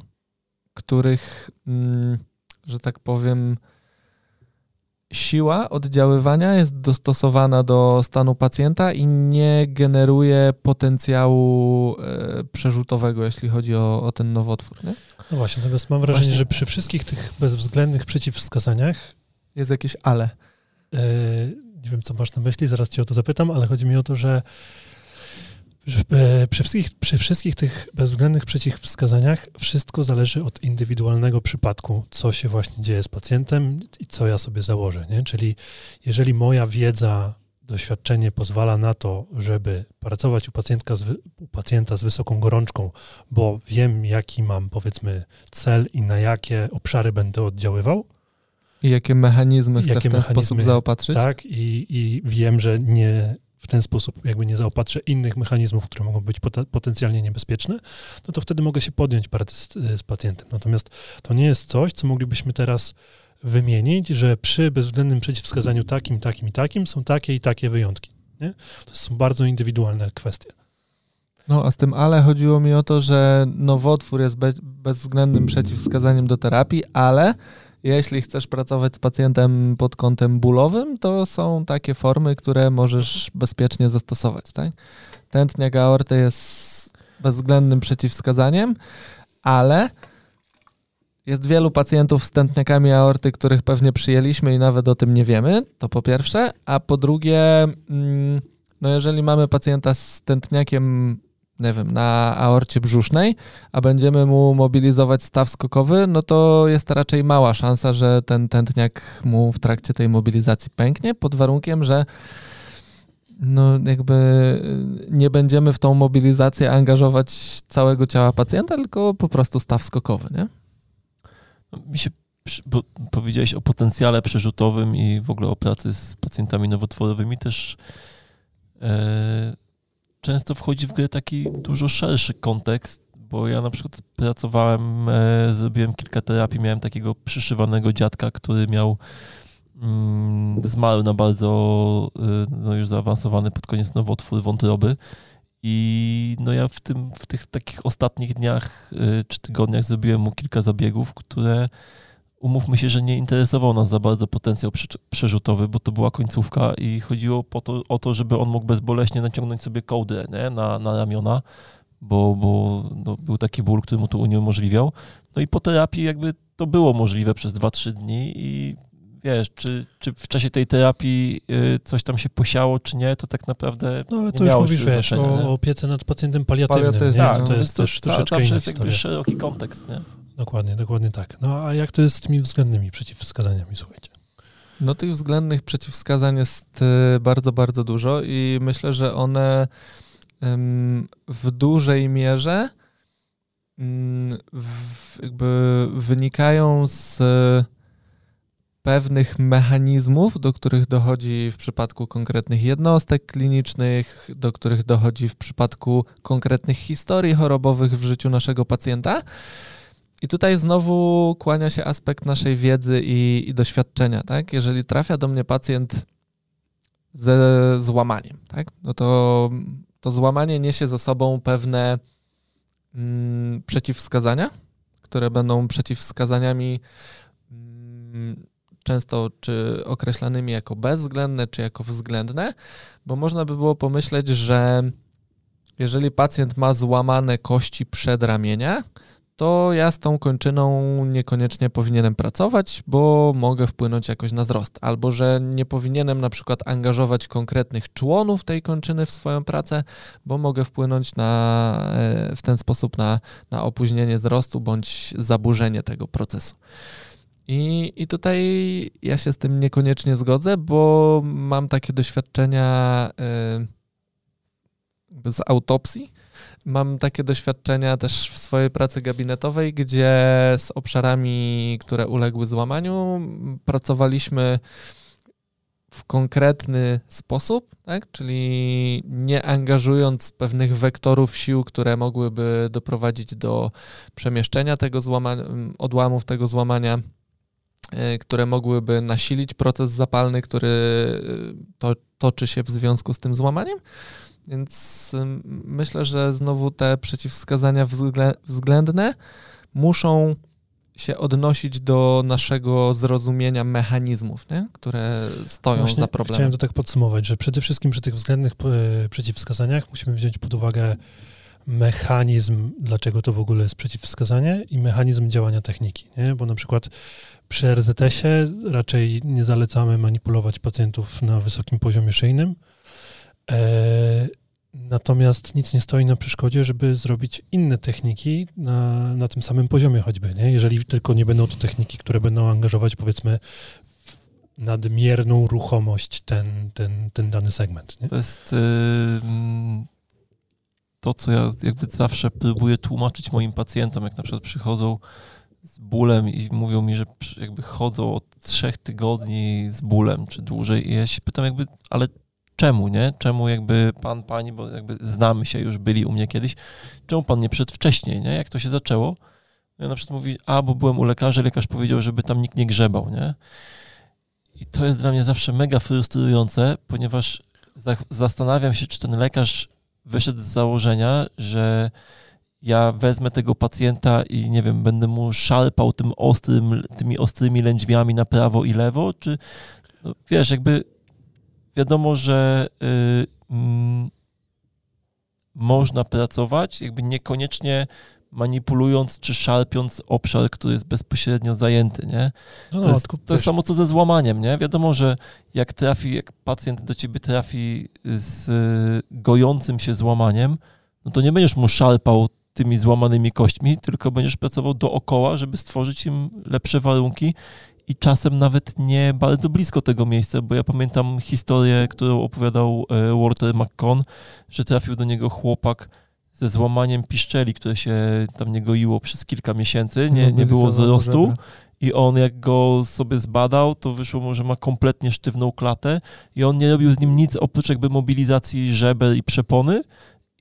których, um, że tak powiem, siła oddziaływania jest dostosowana do stanu pacjenta i nie generuje potencjału e, przerzutowego, jeśli chodzi o, o ten nowotwór. Nie? No właśnie, natomiast mam wrażenie, właśnie. że przy wszystkich tych bezwzględnych przeciwwskazaniach jest jakieś ale. Yy, nie wiem, co masz na myśli, zaraz cię o to zapytam, ale chodzi mi o to, że przy wszystkich, przy wszystkich tych bezwzględnych przeciwwskazaniach wszystko zależy od indywidualnego przypadku, co się właśnie dzieje z pacjentem i co ja sobie założę. Nie? Czyli jeżeli moja wiedza, doświadczenie pozwala na to, żeby pracować u, pacjentka z, u pacjenta z wysoką gorączką, bo wiem, jaki mam powiedzmy cel i na jakie obszary będę oddziaływał, i jakie mechanizmy chcę jakie w ten sposób zaopatrzyć? Tak, i, i wiem, że nie w ten sposób jakby nie zaopatrzę innych mechanizmów, które mogą być potencjalnie niebezpieczne, no to wtedy mogę się podjąć pracy z, z pacjentem. Natomiast to nie jest coś, co moglibyśmy teraz wymienić, że przy bezwzględnym przeciwwskazaniu takim, takim i takim są takie i takie wyjątki. Nie? To są bardzo indywidualne kwestie. No, a z tym ale chodziło mi o to, że nowotwór jest bez, bezwzględnym przeciwwskazaniem do terapii, ale jeśli chcesz pracować z pacjentem pod kątem bólowym, to są takie formy, które możesz bezpiecznie zastosować. Tak? Tętniak aorty jest bezwzględnym przeciwwskazaniem, ale jest wielu pacjentów z tętniakami aorty, których pewnie przyjęliśmy i nawet o tym nie wiemy, to po pierwsze, a po drugie, mm, no jeżeli mamy pacjenta z tętniakiem nie wiem, na aorcie brzusznej, a będziemy mu mobilizować staw skokowy, no to jest raczej mała szansa, że ten tętniak mu w trakcie tej mobilizacji pęknie, pod warunkiem, że no jakby nie będziemy w tą mobilizację angażować całego ciała pacjenta, tylko po prostu staw skokowy, nie? Mi się, bo powiedziałeś o potencjale przerzutowym i w ogóle o pracy z pacjentami nowotworowymi też yy często wchodzi w grę taki dużo szerszy kontekst, bo ja na przykład pracowałem, e, zrobiłem kilka terapii, miałem takiego przyszywanego dziadka, który miał mm, zmarł na bardzo e, no już zaawansowany pod koniec nowotwór wątroby. I no ja w, tym, w tych takich ostatnich dniach e, czy tygodniach zrobiłem mu kilka zabiegów, które umówmy się, że nie interesował nas za bardzo potencjał przerzutowy, bo to była końcówka i chodziło po to, o to, żeby on mógł bezboleśnie naciągnąć sobie kołdrę nie? Na, na ramiona, bo, bo no, był taki ból, który mu to uniemożliwiał. No i po terapii jakby to było możliwe przez 2-3 dni i wiesz, czy, czy w czasie tej terapii y, coś tam się posiało, czy nie, to tak naprawdę No ale to już mówisz, wiesz, o opiece nad pacjentem paliatywnym, Paliatyw, nie? Tak, to, to jest to też troszeczkę zawsze jest jakby szeroki kontekst, nie? Dokładnie, dokładnie tak. No a jak to jest z tymi względnymi przeciwwskazaniami, słuchajcie? No tych względnych przeciwwskazań jest y, bardzo, bardzo dużo i myślę, że one w dużej mierze mm, jakby wynikają z pewnych mechanizmów, do których dochodzi w przypadku konkretnych jednostek klinicznych, do których dochodzi w przypadku konkretnych historii chorobowych w życiu naszego pacjenta. I tutaj znowu kłania się aspekt naszej wiedzy i, i doświadczenia, tak? Jeżeli trafia do mnie pacjent ze złamaniem, tak? No to to złamanie niesie za sobą pewne mm, przeciwwskazania, które będą przeciwwskazaniami mm, często czy określanymi jako bezwzględne, czy jako względne, bo można by było pomyśleć, że jeżeli pacjent ma złamane kości przedramienia, to ja z tą kończyną niekoniecznie powinienem pracować, bo mogę wpłynąć jakoś na wzrost. Albo że nie powinienem na przykład angażować konkretnych członów tej kończyny w swoją pracę, bo mogę wpłynąć na, e, w ten sposób na, na opóźnienie wzrostu bądź zaburzenie tego procesu. I, I tutaj ja się z tym niekoniecznie zgodzę, bo mam takie doświadczenia yy, z autopsji. Mam takie doświadczenia też w swojej pracy gabinetowej, gdzie z obszarami, które uległy złamaniu, pracowaliśmy w konkretny sposób, tak? czyli nie angażując pewnych wektorów sił, które mogłyby doprowadzić do przemieszczenia tego złamania, odłamów tego złamania, e, które mogłyby nasilić proces zapalny, który e, to, toczy się w związku z tym złamaniem. Więc myślę, że znowu te przeciwwskazania względne muszą się odnosić do naszego zrozumienia mechanizmów, nie? które stoją Właśnie za problemem. Chciałem to tak podsumować, że przede wszystkim przy tych względnych e, przeciwwskazaniach musimy wziąć pod uwagę mechanizm, dlaczego to w ogóle jest przeciwwskazanie i mechanizm działania techniki, nie? bo na przykład przy RZS-ie raczej nie zalecamy manipulować pacjentów na wysokim poziomie szyjnym, Natomiast nic nie stoi na przeszkodzie, żeby zrobić inne techniki na, na tym samym poziomie choćby, nie? jeżeli tylko nie będą to techniki, które będą angażować powiedzmy nadmierną ruchomość ten, ten, ten dany segment. Nie? To jest yy, to, co ja jakby zawsze próbuję tłumaczyć moim pacjentom, jak na przykład przychodzą z bólem i mówią mi, że jakby chodzą od trzech tygodni z bólem czy dłużej i ja się pytam jakby, ale czemu, nie? Czemu jakby pan, pani, bo jakby znamy się, już byli u mnie kiedyś, czemu pan nie przyszedł wcześniej, nie? Jak to się zaczęło? Ja na przykład mówi, a, bo byłem u lekarza, lekarz powiedział, żeby tam nikt nie grzebał, nie? I to jest dla mnie zawsze mega frustrujące, ponieważ za zastanawiam się, czy ten lekarz wyszedł z założenia, że ja wezmę tego pacjenta i nie wiem, będę mu szarpał tym ostrym, tymi ostrymi lędźwiami na prawo i lewo, czy no, wiesz, jakby wiadomo, że y, mm, można pracować, jakby niekoniecznie manipulując czy szarpiąc obszar, który jest bezpośrednio zajęty, nie? No, to, no, jest, to jest samo co ze złamaniem, nie? Wiadomo, że jak trafi, jak pacjent do ciebie trafi z y, gojącym się złamaniem, no to nie będziesz mu szarpał tymi złamanymi kośćmi, tylko będziesz pracował dookoła, żeby stworzyć im lepsze warunki i czasem nawet nie bardzo blisko tego miejsca, bo ja pamiętam historię, którą opowiadał e, Walter McCon, że trafił do niego chłopak ze złamaniem piszczeli, które się tam nie goiło przez kilka miesięcy, nie, nie było wzrostu. I on jak go sobie zbadał, to wyszło mu, że ma kompletnie sztywną klatę i on nie robił z nim nic oprócz jakby mobilizacji żeber i przepony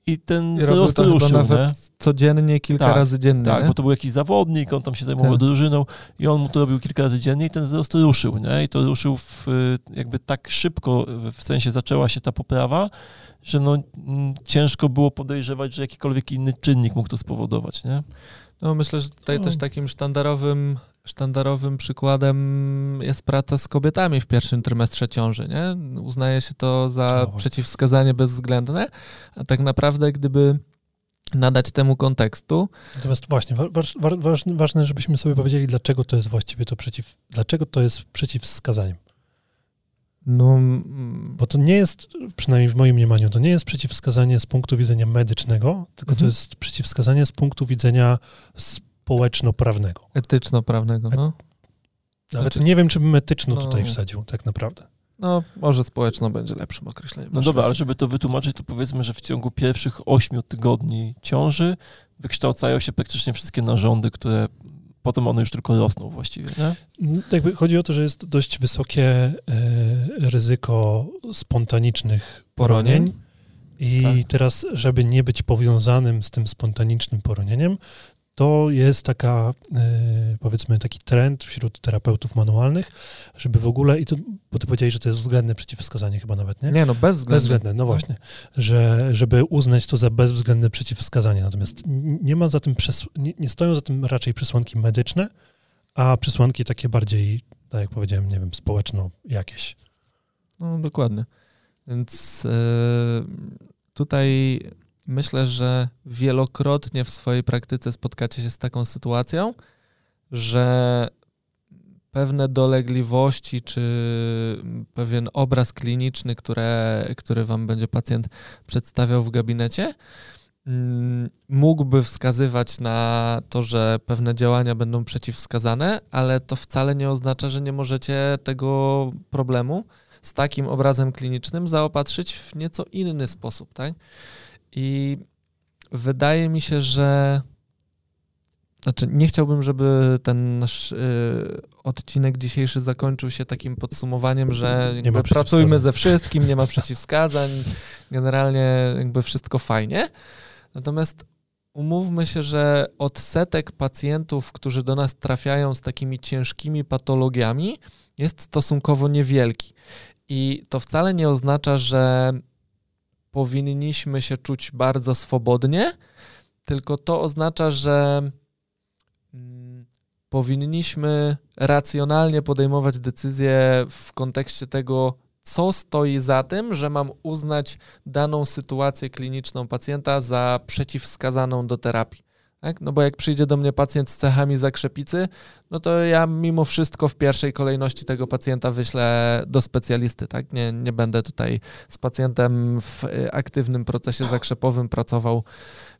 i ten I wzrost ruszył. Nawet nie? codziennie, kilka tak, razy dziennie. Tak, nie? bo to był jakiś zawodnik, on tam się zajmował tak. drużyną i on mu to robił kilka razy dziennie i ten wzrost ruszył. Nie? I to ruszył w, jakby tak szybko, w sensie zaczęła się ta poprawa, że no, ciężko było podejrzewać, że jakikolwiek inny czynnik mógł to spowodować. Nie? No myślę, że tutaj no. też takim sztandarowym Sztandarowym przykładem jest praca z kobietami w pierwszym trymestrze ciąży. Nie? Uznaje się to za no przeciwwskazanie bezwzględne, a tak naprawdę, gdyby nadać temu kontekstu. Natomiast właśnie, wa wa ważne, żebyśmy sobie powiedzieli, dlaczego to jest właściwie to przeciw, dlaczego to jest przeciwwskazaniem. No, Bo to nie jest, przynajmniej w moim mniemaniu, to nie jest przeciwwskazanie z punktu widzenia medycznego, tylko mhm. to jest przeciwwskazanie z punktu widzenia społeczno-prawnego. Etyczno-prawnego, no. Nawet znaczy, nie wiem, czy bym etyczno no, tutaj wsadził, tak naprawdę. No, może społeczno będzie lepszym określeniem. No dobra, ale żeby to wytłumaczyć, to powiedzmy, że w ciągu pierwszych ośmiu tygodni ciąży wykształcają się praktycznie wszystkie narządy, które potem one już tylko rosną właściwie, nie? Mm, jakby chodzi o to, że jest dość wysokie e, ryzyko spontanicznych poronień. I tak. teraz, żeby nie być powiązanym z tym spontanicznym poronieniem, to jest taka, e, powiedzmy, taki trend wśród terapeutów manualnych, żeby w ogóle, i to, bo ty powiedziałeś, że to jest względne przeciwwskazanie chyba nawet, nie? Nie, no bezwzględne. Bezwzględne, no właśnie, że, żeby uznać to za bezwzględne przeciwwskazanie. Natomiast nie ma za tym, nie, nie stoją za tym raczej przesłanki medyczne, a przesłanki takie bardziej, tak jak powiedziałem, nie wiem, społeczno jakieś. No dokładnie. Więc yy, tutaj myślę, że wielokrotnie w swojej praktyce spotkacie się z taką sytuacją, że pewne dolegliwości czy pewien obraz kliniczny, które, który wam będzie pacjent przedstawiał w gabinecie, mm, mógłby wskazywać na to, że pewne działania będą przeciwwskazane, ale to wcale nie oznacza, że nie możecie tego problemu z takim obrazem klinicznym zaopatrzyć w nieco inny sposób, tak? I wydaje mi się, że znaczy nie chciałbym, żeby ten nasz y, odcinek dzisiejszy zakończył się takim podsumowaniem, że Nie ma pracujmy ze wszystkim, nie ma przeciwwskazań, generalnie jakby wszystko fajnie. Natomiast umówmy się, że odsetek pacjentów, którzy do nas trafiają z takimi ciężkimi patologiami, jest stosunkowo niewielki. I to wcale nie oznacza, że powinniśmy się czuć bardzo swobodnie, tylko to oznacza, że mm, powinniśmy racjonalnie podejmować decyzje w kontekście tego, co stoi za tym, że mam uznać daną sytuację kliniczną pacjenta za przeciwwskazaną do terapii. Tak? No bo jak przyjdzie do mnie pacjent z cechami zakrzepicy, no to ja mimo wszystko w pierwszej kolejności tego pacjenta wyślę do specjalisty. Tak? Nie, nie będę tutaj z pacjentem w y, aktywnym procesie zakrzepowym pracował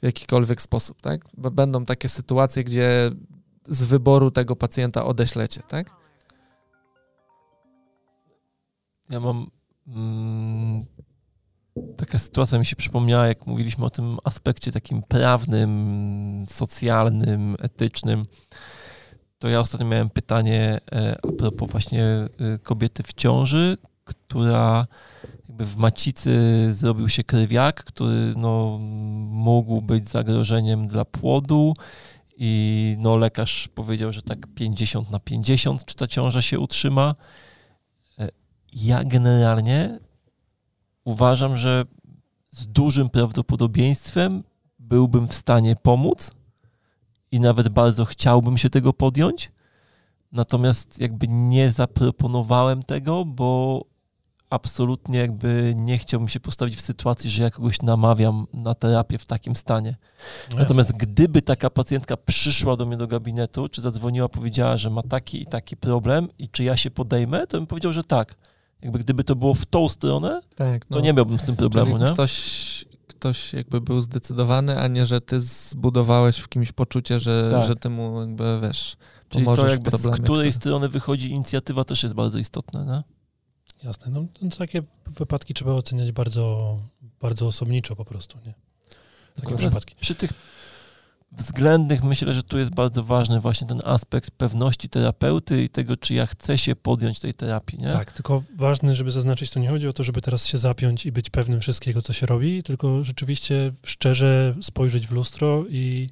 w jakikolwiek sposób. Tak? Bo będą takie sytuacje, gdzie z wyboru tego pacjenta odeślecie. Tak? Ja mam. Mm, taka sytuacja mi się przypomniała, jak mówiliśmy o tym aspekcie takim prawnym, socjalnym, etycznym. To ja ostatnio miałem pytanie e, a propos właśnie e, kobiety w ciąży, która jakby w macicy zrobił się krwiak, który no, mógł być zagrożeniem dla płodu i no, lekarz powiedział, że tak 50 na 50, czy ta ciąża się utrzyma. E, Ja generalnie uważam, że z dużym prawdopodobieństwem byłbym w stanie pomóc i nawet bardzo chciałbym się tego podjąć. Natomiast jakby nie zaproponowałem tego, bo absolutnie jakby nie chciałbym się postawić w sytuacji, że ja kogoś namawiam na terapię w takim stanie. No Natomiast gdyby taka pacjentka przyszła do mnie do gabinetu, czy zadzwoniła, powiedziała, że ma taki i taki problem i czy ja się podejmę, to bym powiedział, że tak. Jakby gdyby to było w tą stronę, Tak, to nie miałbym z tym problemu, nie? Ktoś, ktoś jakby był zdecydowany, a nie, że ty zbudowałeś w kimś poczucie, że, Tak. że ty mu jakby, wiesz, Czyli pomożesz to jakby z której który- strony wychodzi inicjatywa też jest bardzo istotne, nie? Jasne. No, no, takie wypadki trzeba oceniać bardzo, bardzo osobniczo po prostu, nie? Takie Natomiast przypadki. Przy tych względnych myślę, że tu jest bardzo ważny właśnie ten aspekt pewności terapeuty i tego, czy ja chcę się podjąć tej terapii, nie? Tak, tylko ważne, żeby zaznaczyć, to nie chodzi o to, żeby teraz się zapiąć i być pewnym wszystkiego, co się robi, tylko rzeczywiście szczerze spojrzeć w lustro i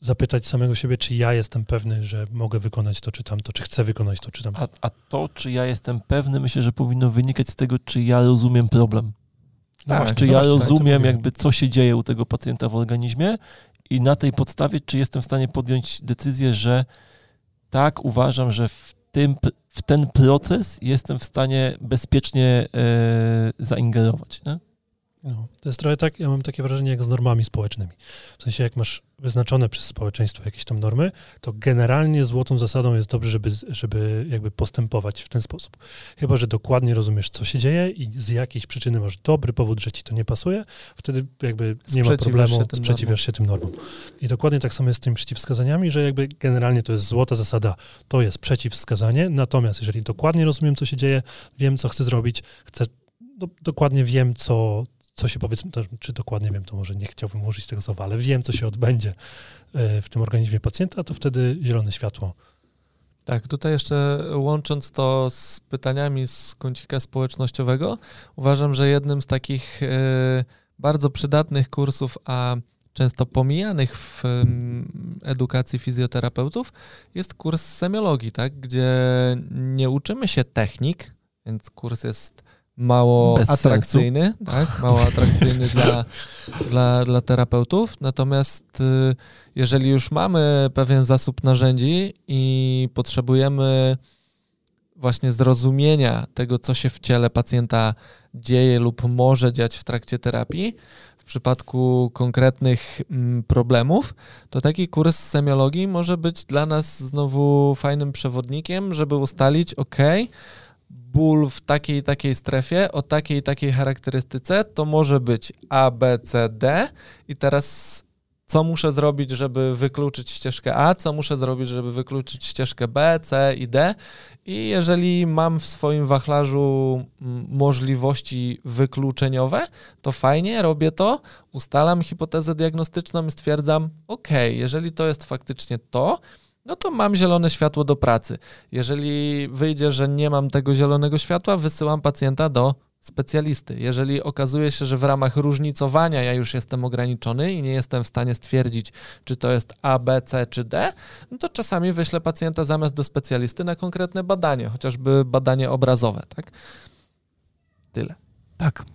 zapytać samego siebie, czy ja jestem pewny, że mogę wykonać to czy tamto, czy chcę wykonać to czy tamto. A, a to, czy ja jestem pewny, myślę, że powinno wynikać z tego, czy ja rozumiem problem. No tak, właśnie, Czy no ja właśnie, tak, rozumiem, jakby co się dzieje u tego pacjenta w organizmie i na tej podstawie, czy jestem w stanie podjąć decyzję, że tak, uważam, że w, tym, w ten proces jestem w stanie bezpiecznie e, zaingerować. Nie? No, to jest trochę tak, ja mam takie wrażenie jak z normami społecznymi. W sensie jak masz wyznaczone przez społeczeństwo jakieś tam normy, to generalnie złotą zasadą jest dobrze, żeby, żeby jakby postępować w ten sposób. Chyba, że dokładnie rozumiesz, co się dzieje i z jakiejś przyczyny masz dobry powód, że ci to nie pasuje, wtedy jakby nie ma problemu, się sprzeciwiasz się tym normom. I dokładnie tak samo jest z tymi przeciwwskazaniami, że jakby generalnie to jest złota zasada, to jest przeciwwskazanie, natomiast jeżeli dokładnie rozumiem, co się dzieje, wiem, co chcę zrobić, chcę, do, dokładnie wiem, co, co się powiedzmy, czy dokładnie wiem, to może nie chciałbym użyć tego słowa, ale wiem, co się odbędzie e, w tym organizmie pacjenta, to wtedy zielone światło. Tak, tutaj jeszcze łącząc to z pytaniami z kącika społecznościowego, uważam, że jednym z takich e, bardzo przydatnych kursów, a często pomijanych w edukacji fizjoterapeutów, jest kurs semiologii, tak, gdzie nie uczymy się technik, więc kurs jest mało Bez atrakcyjny, tak, mało atrakcyjny dla, dla, dla terapeutów, natomiast y, jeżeli już mamy pewien zasób narzędzi i potrzebujemy właśnie zrozumienia tego, co się w ciele pacjenta dzieje lub może dziać w trakcie terapii, w przypadku konkretnych mm, problemów, to taki kurs semiologii może być dla nas znowu fajnym przewodnikiem, żeby ustalić, ok, ból w takiej takiej strefie, o takiej takiej charakterystyce, to może być A, B, C, D i teraz co muszę zrobić, żeby wykluczyć ścieżkę A, co muszę zrobić, żeby wykluczyć ścieżkę B, C i D. I jeżeli mam w swoim wachlarzu możliwości wykluczeniowe, to fajnie, robię to, ustalam hipotezę diagnostyczną i stwierdzam, ok, jeżeli to jest faktycznie to, no to mam zielone światło do pracy. Jeżeli wyjdzie, że nie mam tego zielonego światła, wysyłam pacjenta do specjalisty. Jeżeli okazuje się, że w ramach różnicowania ja już jestem ograniczony i nie jestem w stanie stwierdzić, czy to jest A, B, C czy D, no to czasami wyślę pacjenta zamiast do specjalisty na konkretne badanie, chociażby badanie obrazowe, tak? Tyle. Tak.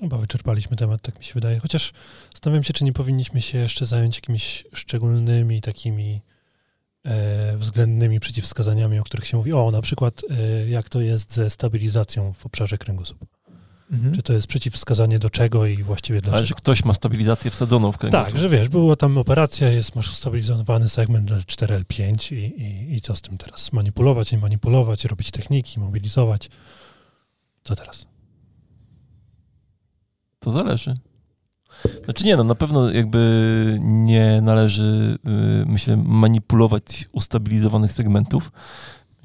Chyba wyczerpaliśmy temat, tak mi się wydaje. Chociaż zastanawiam się, czy nie powinniśmy się jeszcze zająć jakimiś szczególnymi takimi E, względnymi przeciwwskazaniami, o których się mówi. O, na przykład e, jak to jest ze stabilizacją w obszarze kręgosłupa. Mhm. Czy to jest przeciwwskazanie do czego i właściwie dlaczego? Ale że ktoś ma stabilizację wsadzoną w kręgosłup. Tak, że wiesz, była tam operacja, jest, masz ustabilizowany segment L4, L5 i, i, i co z tym teraz? Manipulować, nie manipulować, robić techniki, mobilizować. Co teraz? To zależy. Znaczy nie, no na pewno jakby nie należy, y, myślę, manipulować ustabilizowanych segmentów.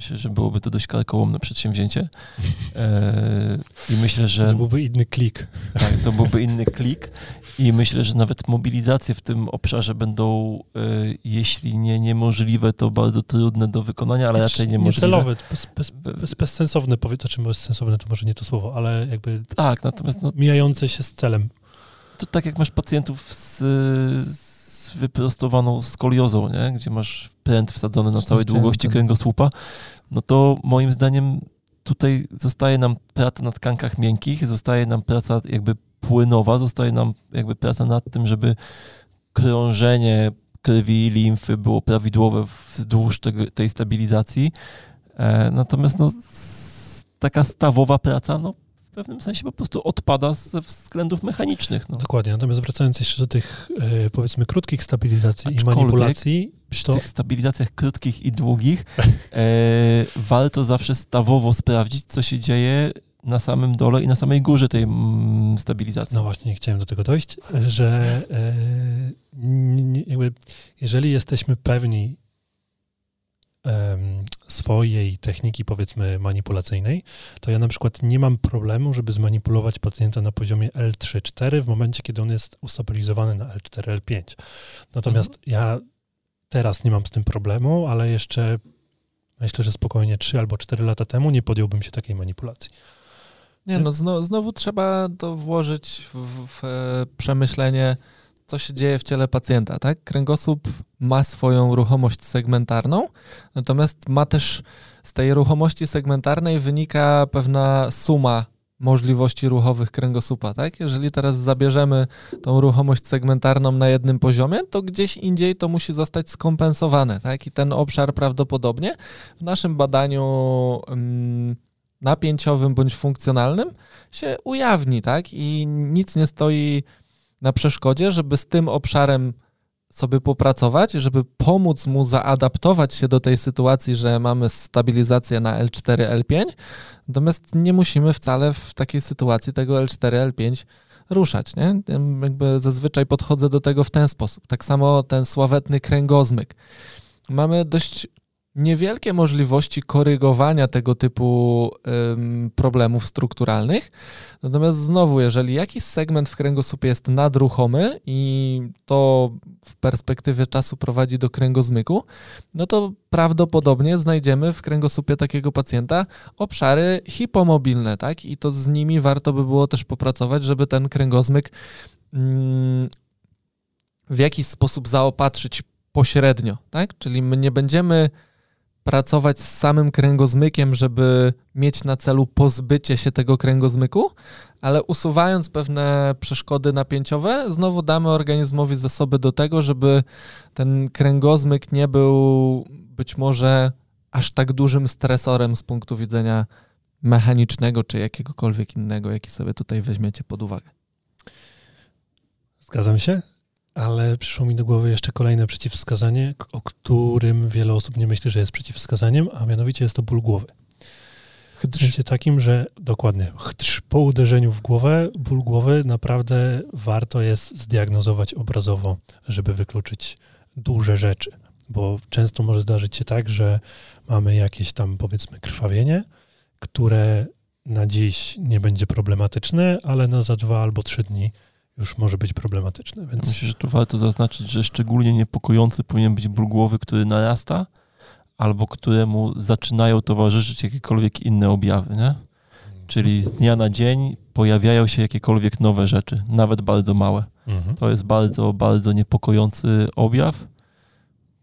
Myślę, że byłoby to dość karkołomne przedsięwzięcie. E, I myślę, że... To byłby inny klik. Tak, to byłby inny klik. I myślę, że nawet mobilizacje w tym obszarze będą, e, jeśli nie niemożliwe, to bardzo trudne do wykonania, ale raczej niemożliwe. Niecelowe, bez, bez, bez, bezsensowne, powiedz, znaczy bezsensowne to może nie to słowo, ale jakby... Tak, natomiast... No, mijające się z celem to tak jak masz pacjentów z, z wyprostowaną skoliozą, nie? gdzie masz pręt wsadzony na całej długości kręgosłupa, no to moim zdaniem tutaj zostaje nam praca na tkankach miękkich, zostaje nam praca jakby płynowa, zostaje nam jakby praca nad tym, żeby krążenie krwi i limfy było prawidłowe wzdłuż tego, tej stabilizacji. E, natomiast no, taka stawowa praca, no w pewnym sensie po prostu odpada ze względów mechanicznych. No. Dokładnie, natomiast wracając jeszcze do tych e, powiedzmy krótkich stabilizacji Aczkolwiek i manipulacji. Przy to... tych stabilizacjach krótkich i długich e, warto zawsze stawowo sprawdzić, co się dzieje na samym dole i na samej górze tej mm, stabilizacji. No właśnie, chciałem do tego dojść, że e, jeżeli jesteśmy pewni swojej techniki, powiedzmy, manipulacyjnej, to ja na przykład nie mam problemu, żeby zmanipulować pacjenta na poziomie L3-4 w momencie, kiedy on jest ustabilizowany na L4, L5. Natomiast mhm. ja teraz nie mam z tym problemu, ale jeszcze myślę, że spokojnie 3 albo 4 lata temu nie podjąłbym się takiej manipulacji. Nie, no znowu, znowu trzeba to włożyć w, w przemyślenie co się dzieje w ciele pacjenta, tak? Kręgosłup ma swoją ruchomość segmentarną, natomiast ma też z tej ruchomości segmentarnej wynika pewna suma możliwości ruchowych kręgosłupa, tak? Jeżeli teraz zabierzemy tą ruchomość segmentarną na jednym poziomie, to gdzieś indziej to musi zostać skompensowane, tak? I ten obszar prawdopodobnie w naszym badaniu mm, napięciowym bądź funkcjonalnym się ujawni, tak? I nic nie stoi na przeszkodzie, żeby z tym obszarem sobie popracować, żeby pomóc mu zaadaptować się do tej sytuacji, że mamy stabilizację na L4, L5, natomiast nie musimy wcale w takiej sytuacji tego L4, L5 ruszać, nie? Jakby zazwyczaj podchodzę do tego w ten sposób. Tak samo ten sławetny kręgozmyk. Mamy dość niewielkie możliwości korygowania tego typu ym, problemów strukturalnych. Natomiast znowu, jeżeli jakiś segment w kręgosłupie jest nadruchomy i to w perspektywie czasu prowadzi do kręgozmyku, no to prawdopodobnie znajdziemy w kręgosłupie takiego pacjenta obszary hipomobilne, tak? I to z nimi warto by było też popracować, żeby ten kręgozmyk ym, w jakiś sposób zaopatrzyć pośrednio, tak? Czyli my nie będziemy pracować z samym kręgozmykiem, żeby mieć na celu pozbycie się tego kręgozmyku, ale usuwając pewne przeszkody napięciowe, znowu damy organizmowi zasoby do tego, żeby ten kręgozmyk nie był być może aż tak dużym stresorem z punktu widzenia mechanicznego czy jakiegokolwiek innego, jaki sobie tutaj weźmiecie pod uwagę. Zgadzam się. Ale przyszło mi do głowy jeszcze kolejne przeciwwskazanie, o którym wiele osób nie myśli, że jest przeciwwskazaniem, a mianowicie jest to ból głowy. W sensie takim, że dokładnie chdrz, po uderzeniu w głowę, ból głowy, naprawdę warto jest zdiagnozować obrazowo, żeby wykluczyć duże rzeczy. Bo często może zdarzyć się tak, że mamy jakieś tam powiedzmy krwawienie, które na dziś nie będzie problematyczne, ale na za dwa albo trzy dni już może być problematyczne. Więc... Myślę, że tu warto zaznaczyć, że szczególnie niepokojący powinien być ból głowy, który narasta, albo któremu zaczynają towarzyszyć jakiekolwiek inne objawy, nie? Czyli z dnia na dzień pojawiają się jakiekolwiek nowe rzeczy, nawet bardzo małe. Mhm. To jest bardzo, bardzo niepokojący objaw,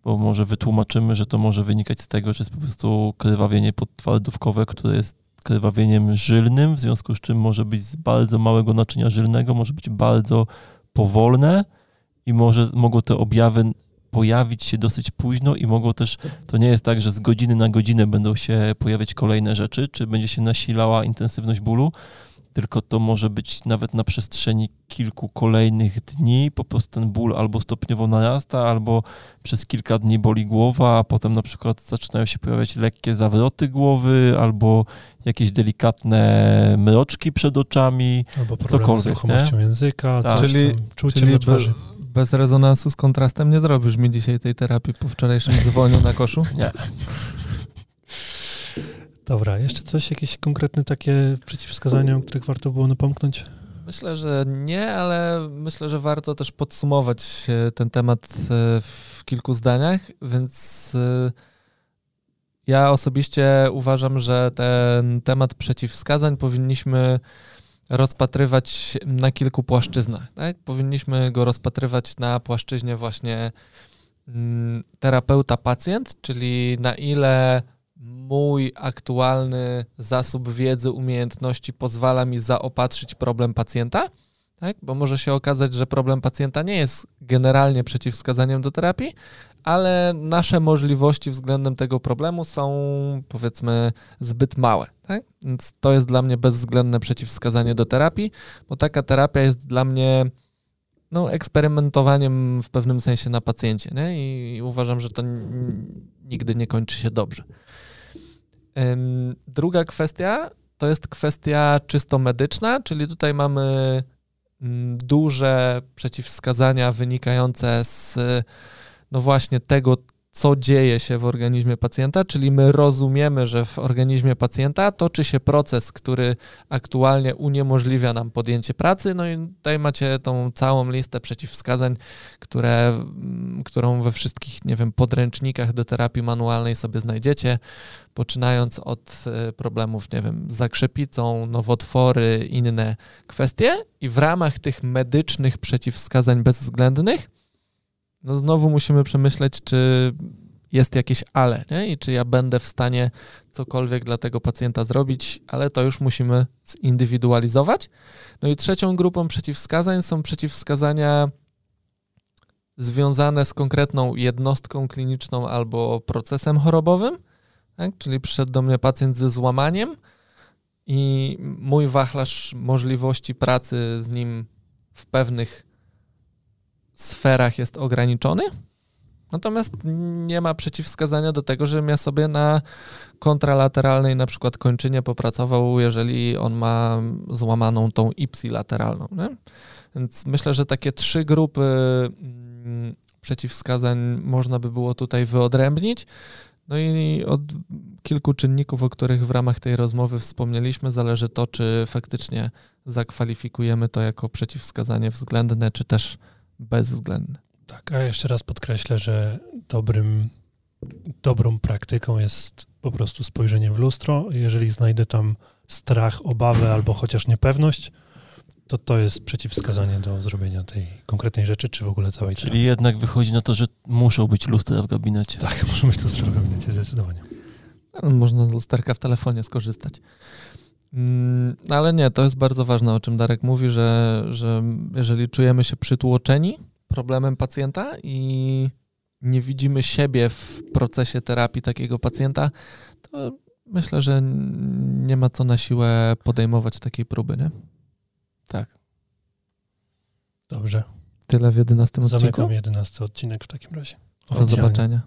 bo może wytłumaczymy, że to może wynikać z tego, że jest po prostu krwawienie podtwardówkowe, które jest krwawieniem żylnym, w związku z czym może być z bardzo małego naczynia żylnego, może być bardzo powolne i może, mogą te objawy pojawić się dosyć późno i mogą też, to nie jest tak, że z godziny na godzinę będą się pojawiać kolejne rzeczy, czy będzie się nasilała intensywność bólu, tylko to może być nawet na przestrzeni kilku kolejnych dni, po prostu ten ból albo stopniowo narasta, albo przez kilka dni boli głowa, a potem na przykład zaczynają się pojawiać lekkie zawroty głowy, albo jakieś delikatne mroczki przed oczami, albo cokolwiek. Z języka, tak. czyli, czucie czyli na twarzy. bez rezonansu z kontrastem nie zrobisz mi dzisiaj tej terapii po wczorajszym dzwoniu na koszu? Nie. Dobra, jeszcze coś, jakieś konkretne takie przeciwwskazania, o których warto było napomknąć? Myślę, że nie, ale myślę, że warto też podsumować e, ten temat e, w kilku zdaniach, więc e, ja osobiście uważam, że ten temat przeciwwskazań powinniśmy rozpatrywać na kilku płaszczyznach. Tak? Powinniśmy go rozpatrywać na płaszczyźnie właśnie mm, terapeuta-pacjent, czyli na ile mój aktualny zasób wiedzy, umiejętności pozwala mi zaopatrzyć problem pacjenta, tak? bo może się okazać, że problem pacjenta nie jest generalnie przeciwwskazaniem do terapii, ale nasze możliwości względem tego problemu są powiedzmy zbyt małe. Tak? Więc to jest dla mnie bezwzględne przeciwwskazanie do terapii, bo taka terapia jest dla mnie no, eksperymentowaniem w pewnym sensie na pacjencie nie? i uważam, że to nigdy nie kończy się dobrze. Druga kwestia to jest kwestia czysto medyczna, czyli tutaj mamy mm, duże przeciwwskazania wynikające z no właśnie tego, co dzieje się w organizmie pacjenta, czyli my rozumiemy, że w organizmie pacjenta toczy się proces, który aktualnie uniemożliwia nam podjęcie pracy. No i tutaj macie tą całą listę przeciwwskazań, które, mm, którą we wszystkich, nie wiem, podręcznikach do terapii manualnej sobie znajdziecie, poczynając od e, problemów, nie wiem, z zakrzepicą, nowotwory, inne kwestie. I w ramach tych medycznych przeciwwskazań bezwzględnych no znowu musimy przemyśleć, czy jest jakieś ale, nie? i czy ja będę w stanie cokolwiek dla tego pacjenta zrobić, ale to już musimy zindywidualizować. No i trzecią grupą przeciwwskazań są przeciwwskazania związane z konkretną jednostką kliniczną albo procesem chorobowym, tak? czyli przyszedł do mnie pacjent ze złamaniem i mój wachlarz możliwości pracy z nim w pewnych sferach jest ograniczony, natomiast nie ma przeciwwskazania do tego, żebym ja sobie na kontralateralnej na przykład kończynie popracował, jeżeli on ma złamaną tą ipsilateralną. Nie? Więc myślę, że takie trzy grupy mm, przeciwwskazań można by było tutaj wyodrębnić. No i od kilku czynników, o których w ramach tej rozmowy wspomnieliśmy, zależy to, czy faktycznie zakwalifikujemy to jako przeciwwskazanie względne, czy też bezwzględny. Tak, a jeszcze raz podkreślę, że dobrym, dobrą praktyką jest po prostu spojrzenie w lustro. Jeżeli znajdę tam strach, obawę albo chociaż niepewność, to to jest przeciwwskazanie do zrobienia tej konkretnej rzeczy, czy w ogóle całej Czyli terapii. jednak wychodzi na to, że muszą być lustra w gabinecie. Tak, muszą być lustra w gabinecie, zdecydowanie. No, można z lusterka w telefonie skorzystać. Mm, no ale nie, to jest bardzo ważne, o czym Darek mówi, że, że jeżeli czujemy się przytłoczeni problemem pacjenta i nie widzimy siebie w procesie terapii takiego pacjenta, to myślę, że nie ma co na siłę podejmować takiej próby, nie? Tak. Dobrze. Tyle w 11 odcinku. Zamykam 11 odcinek w takim razie. Do zobaczenia.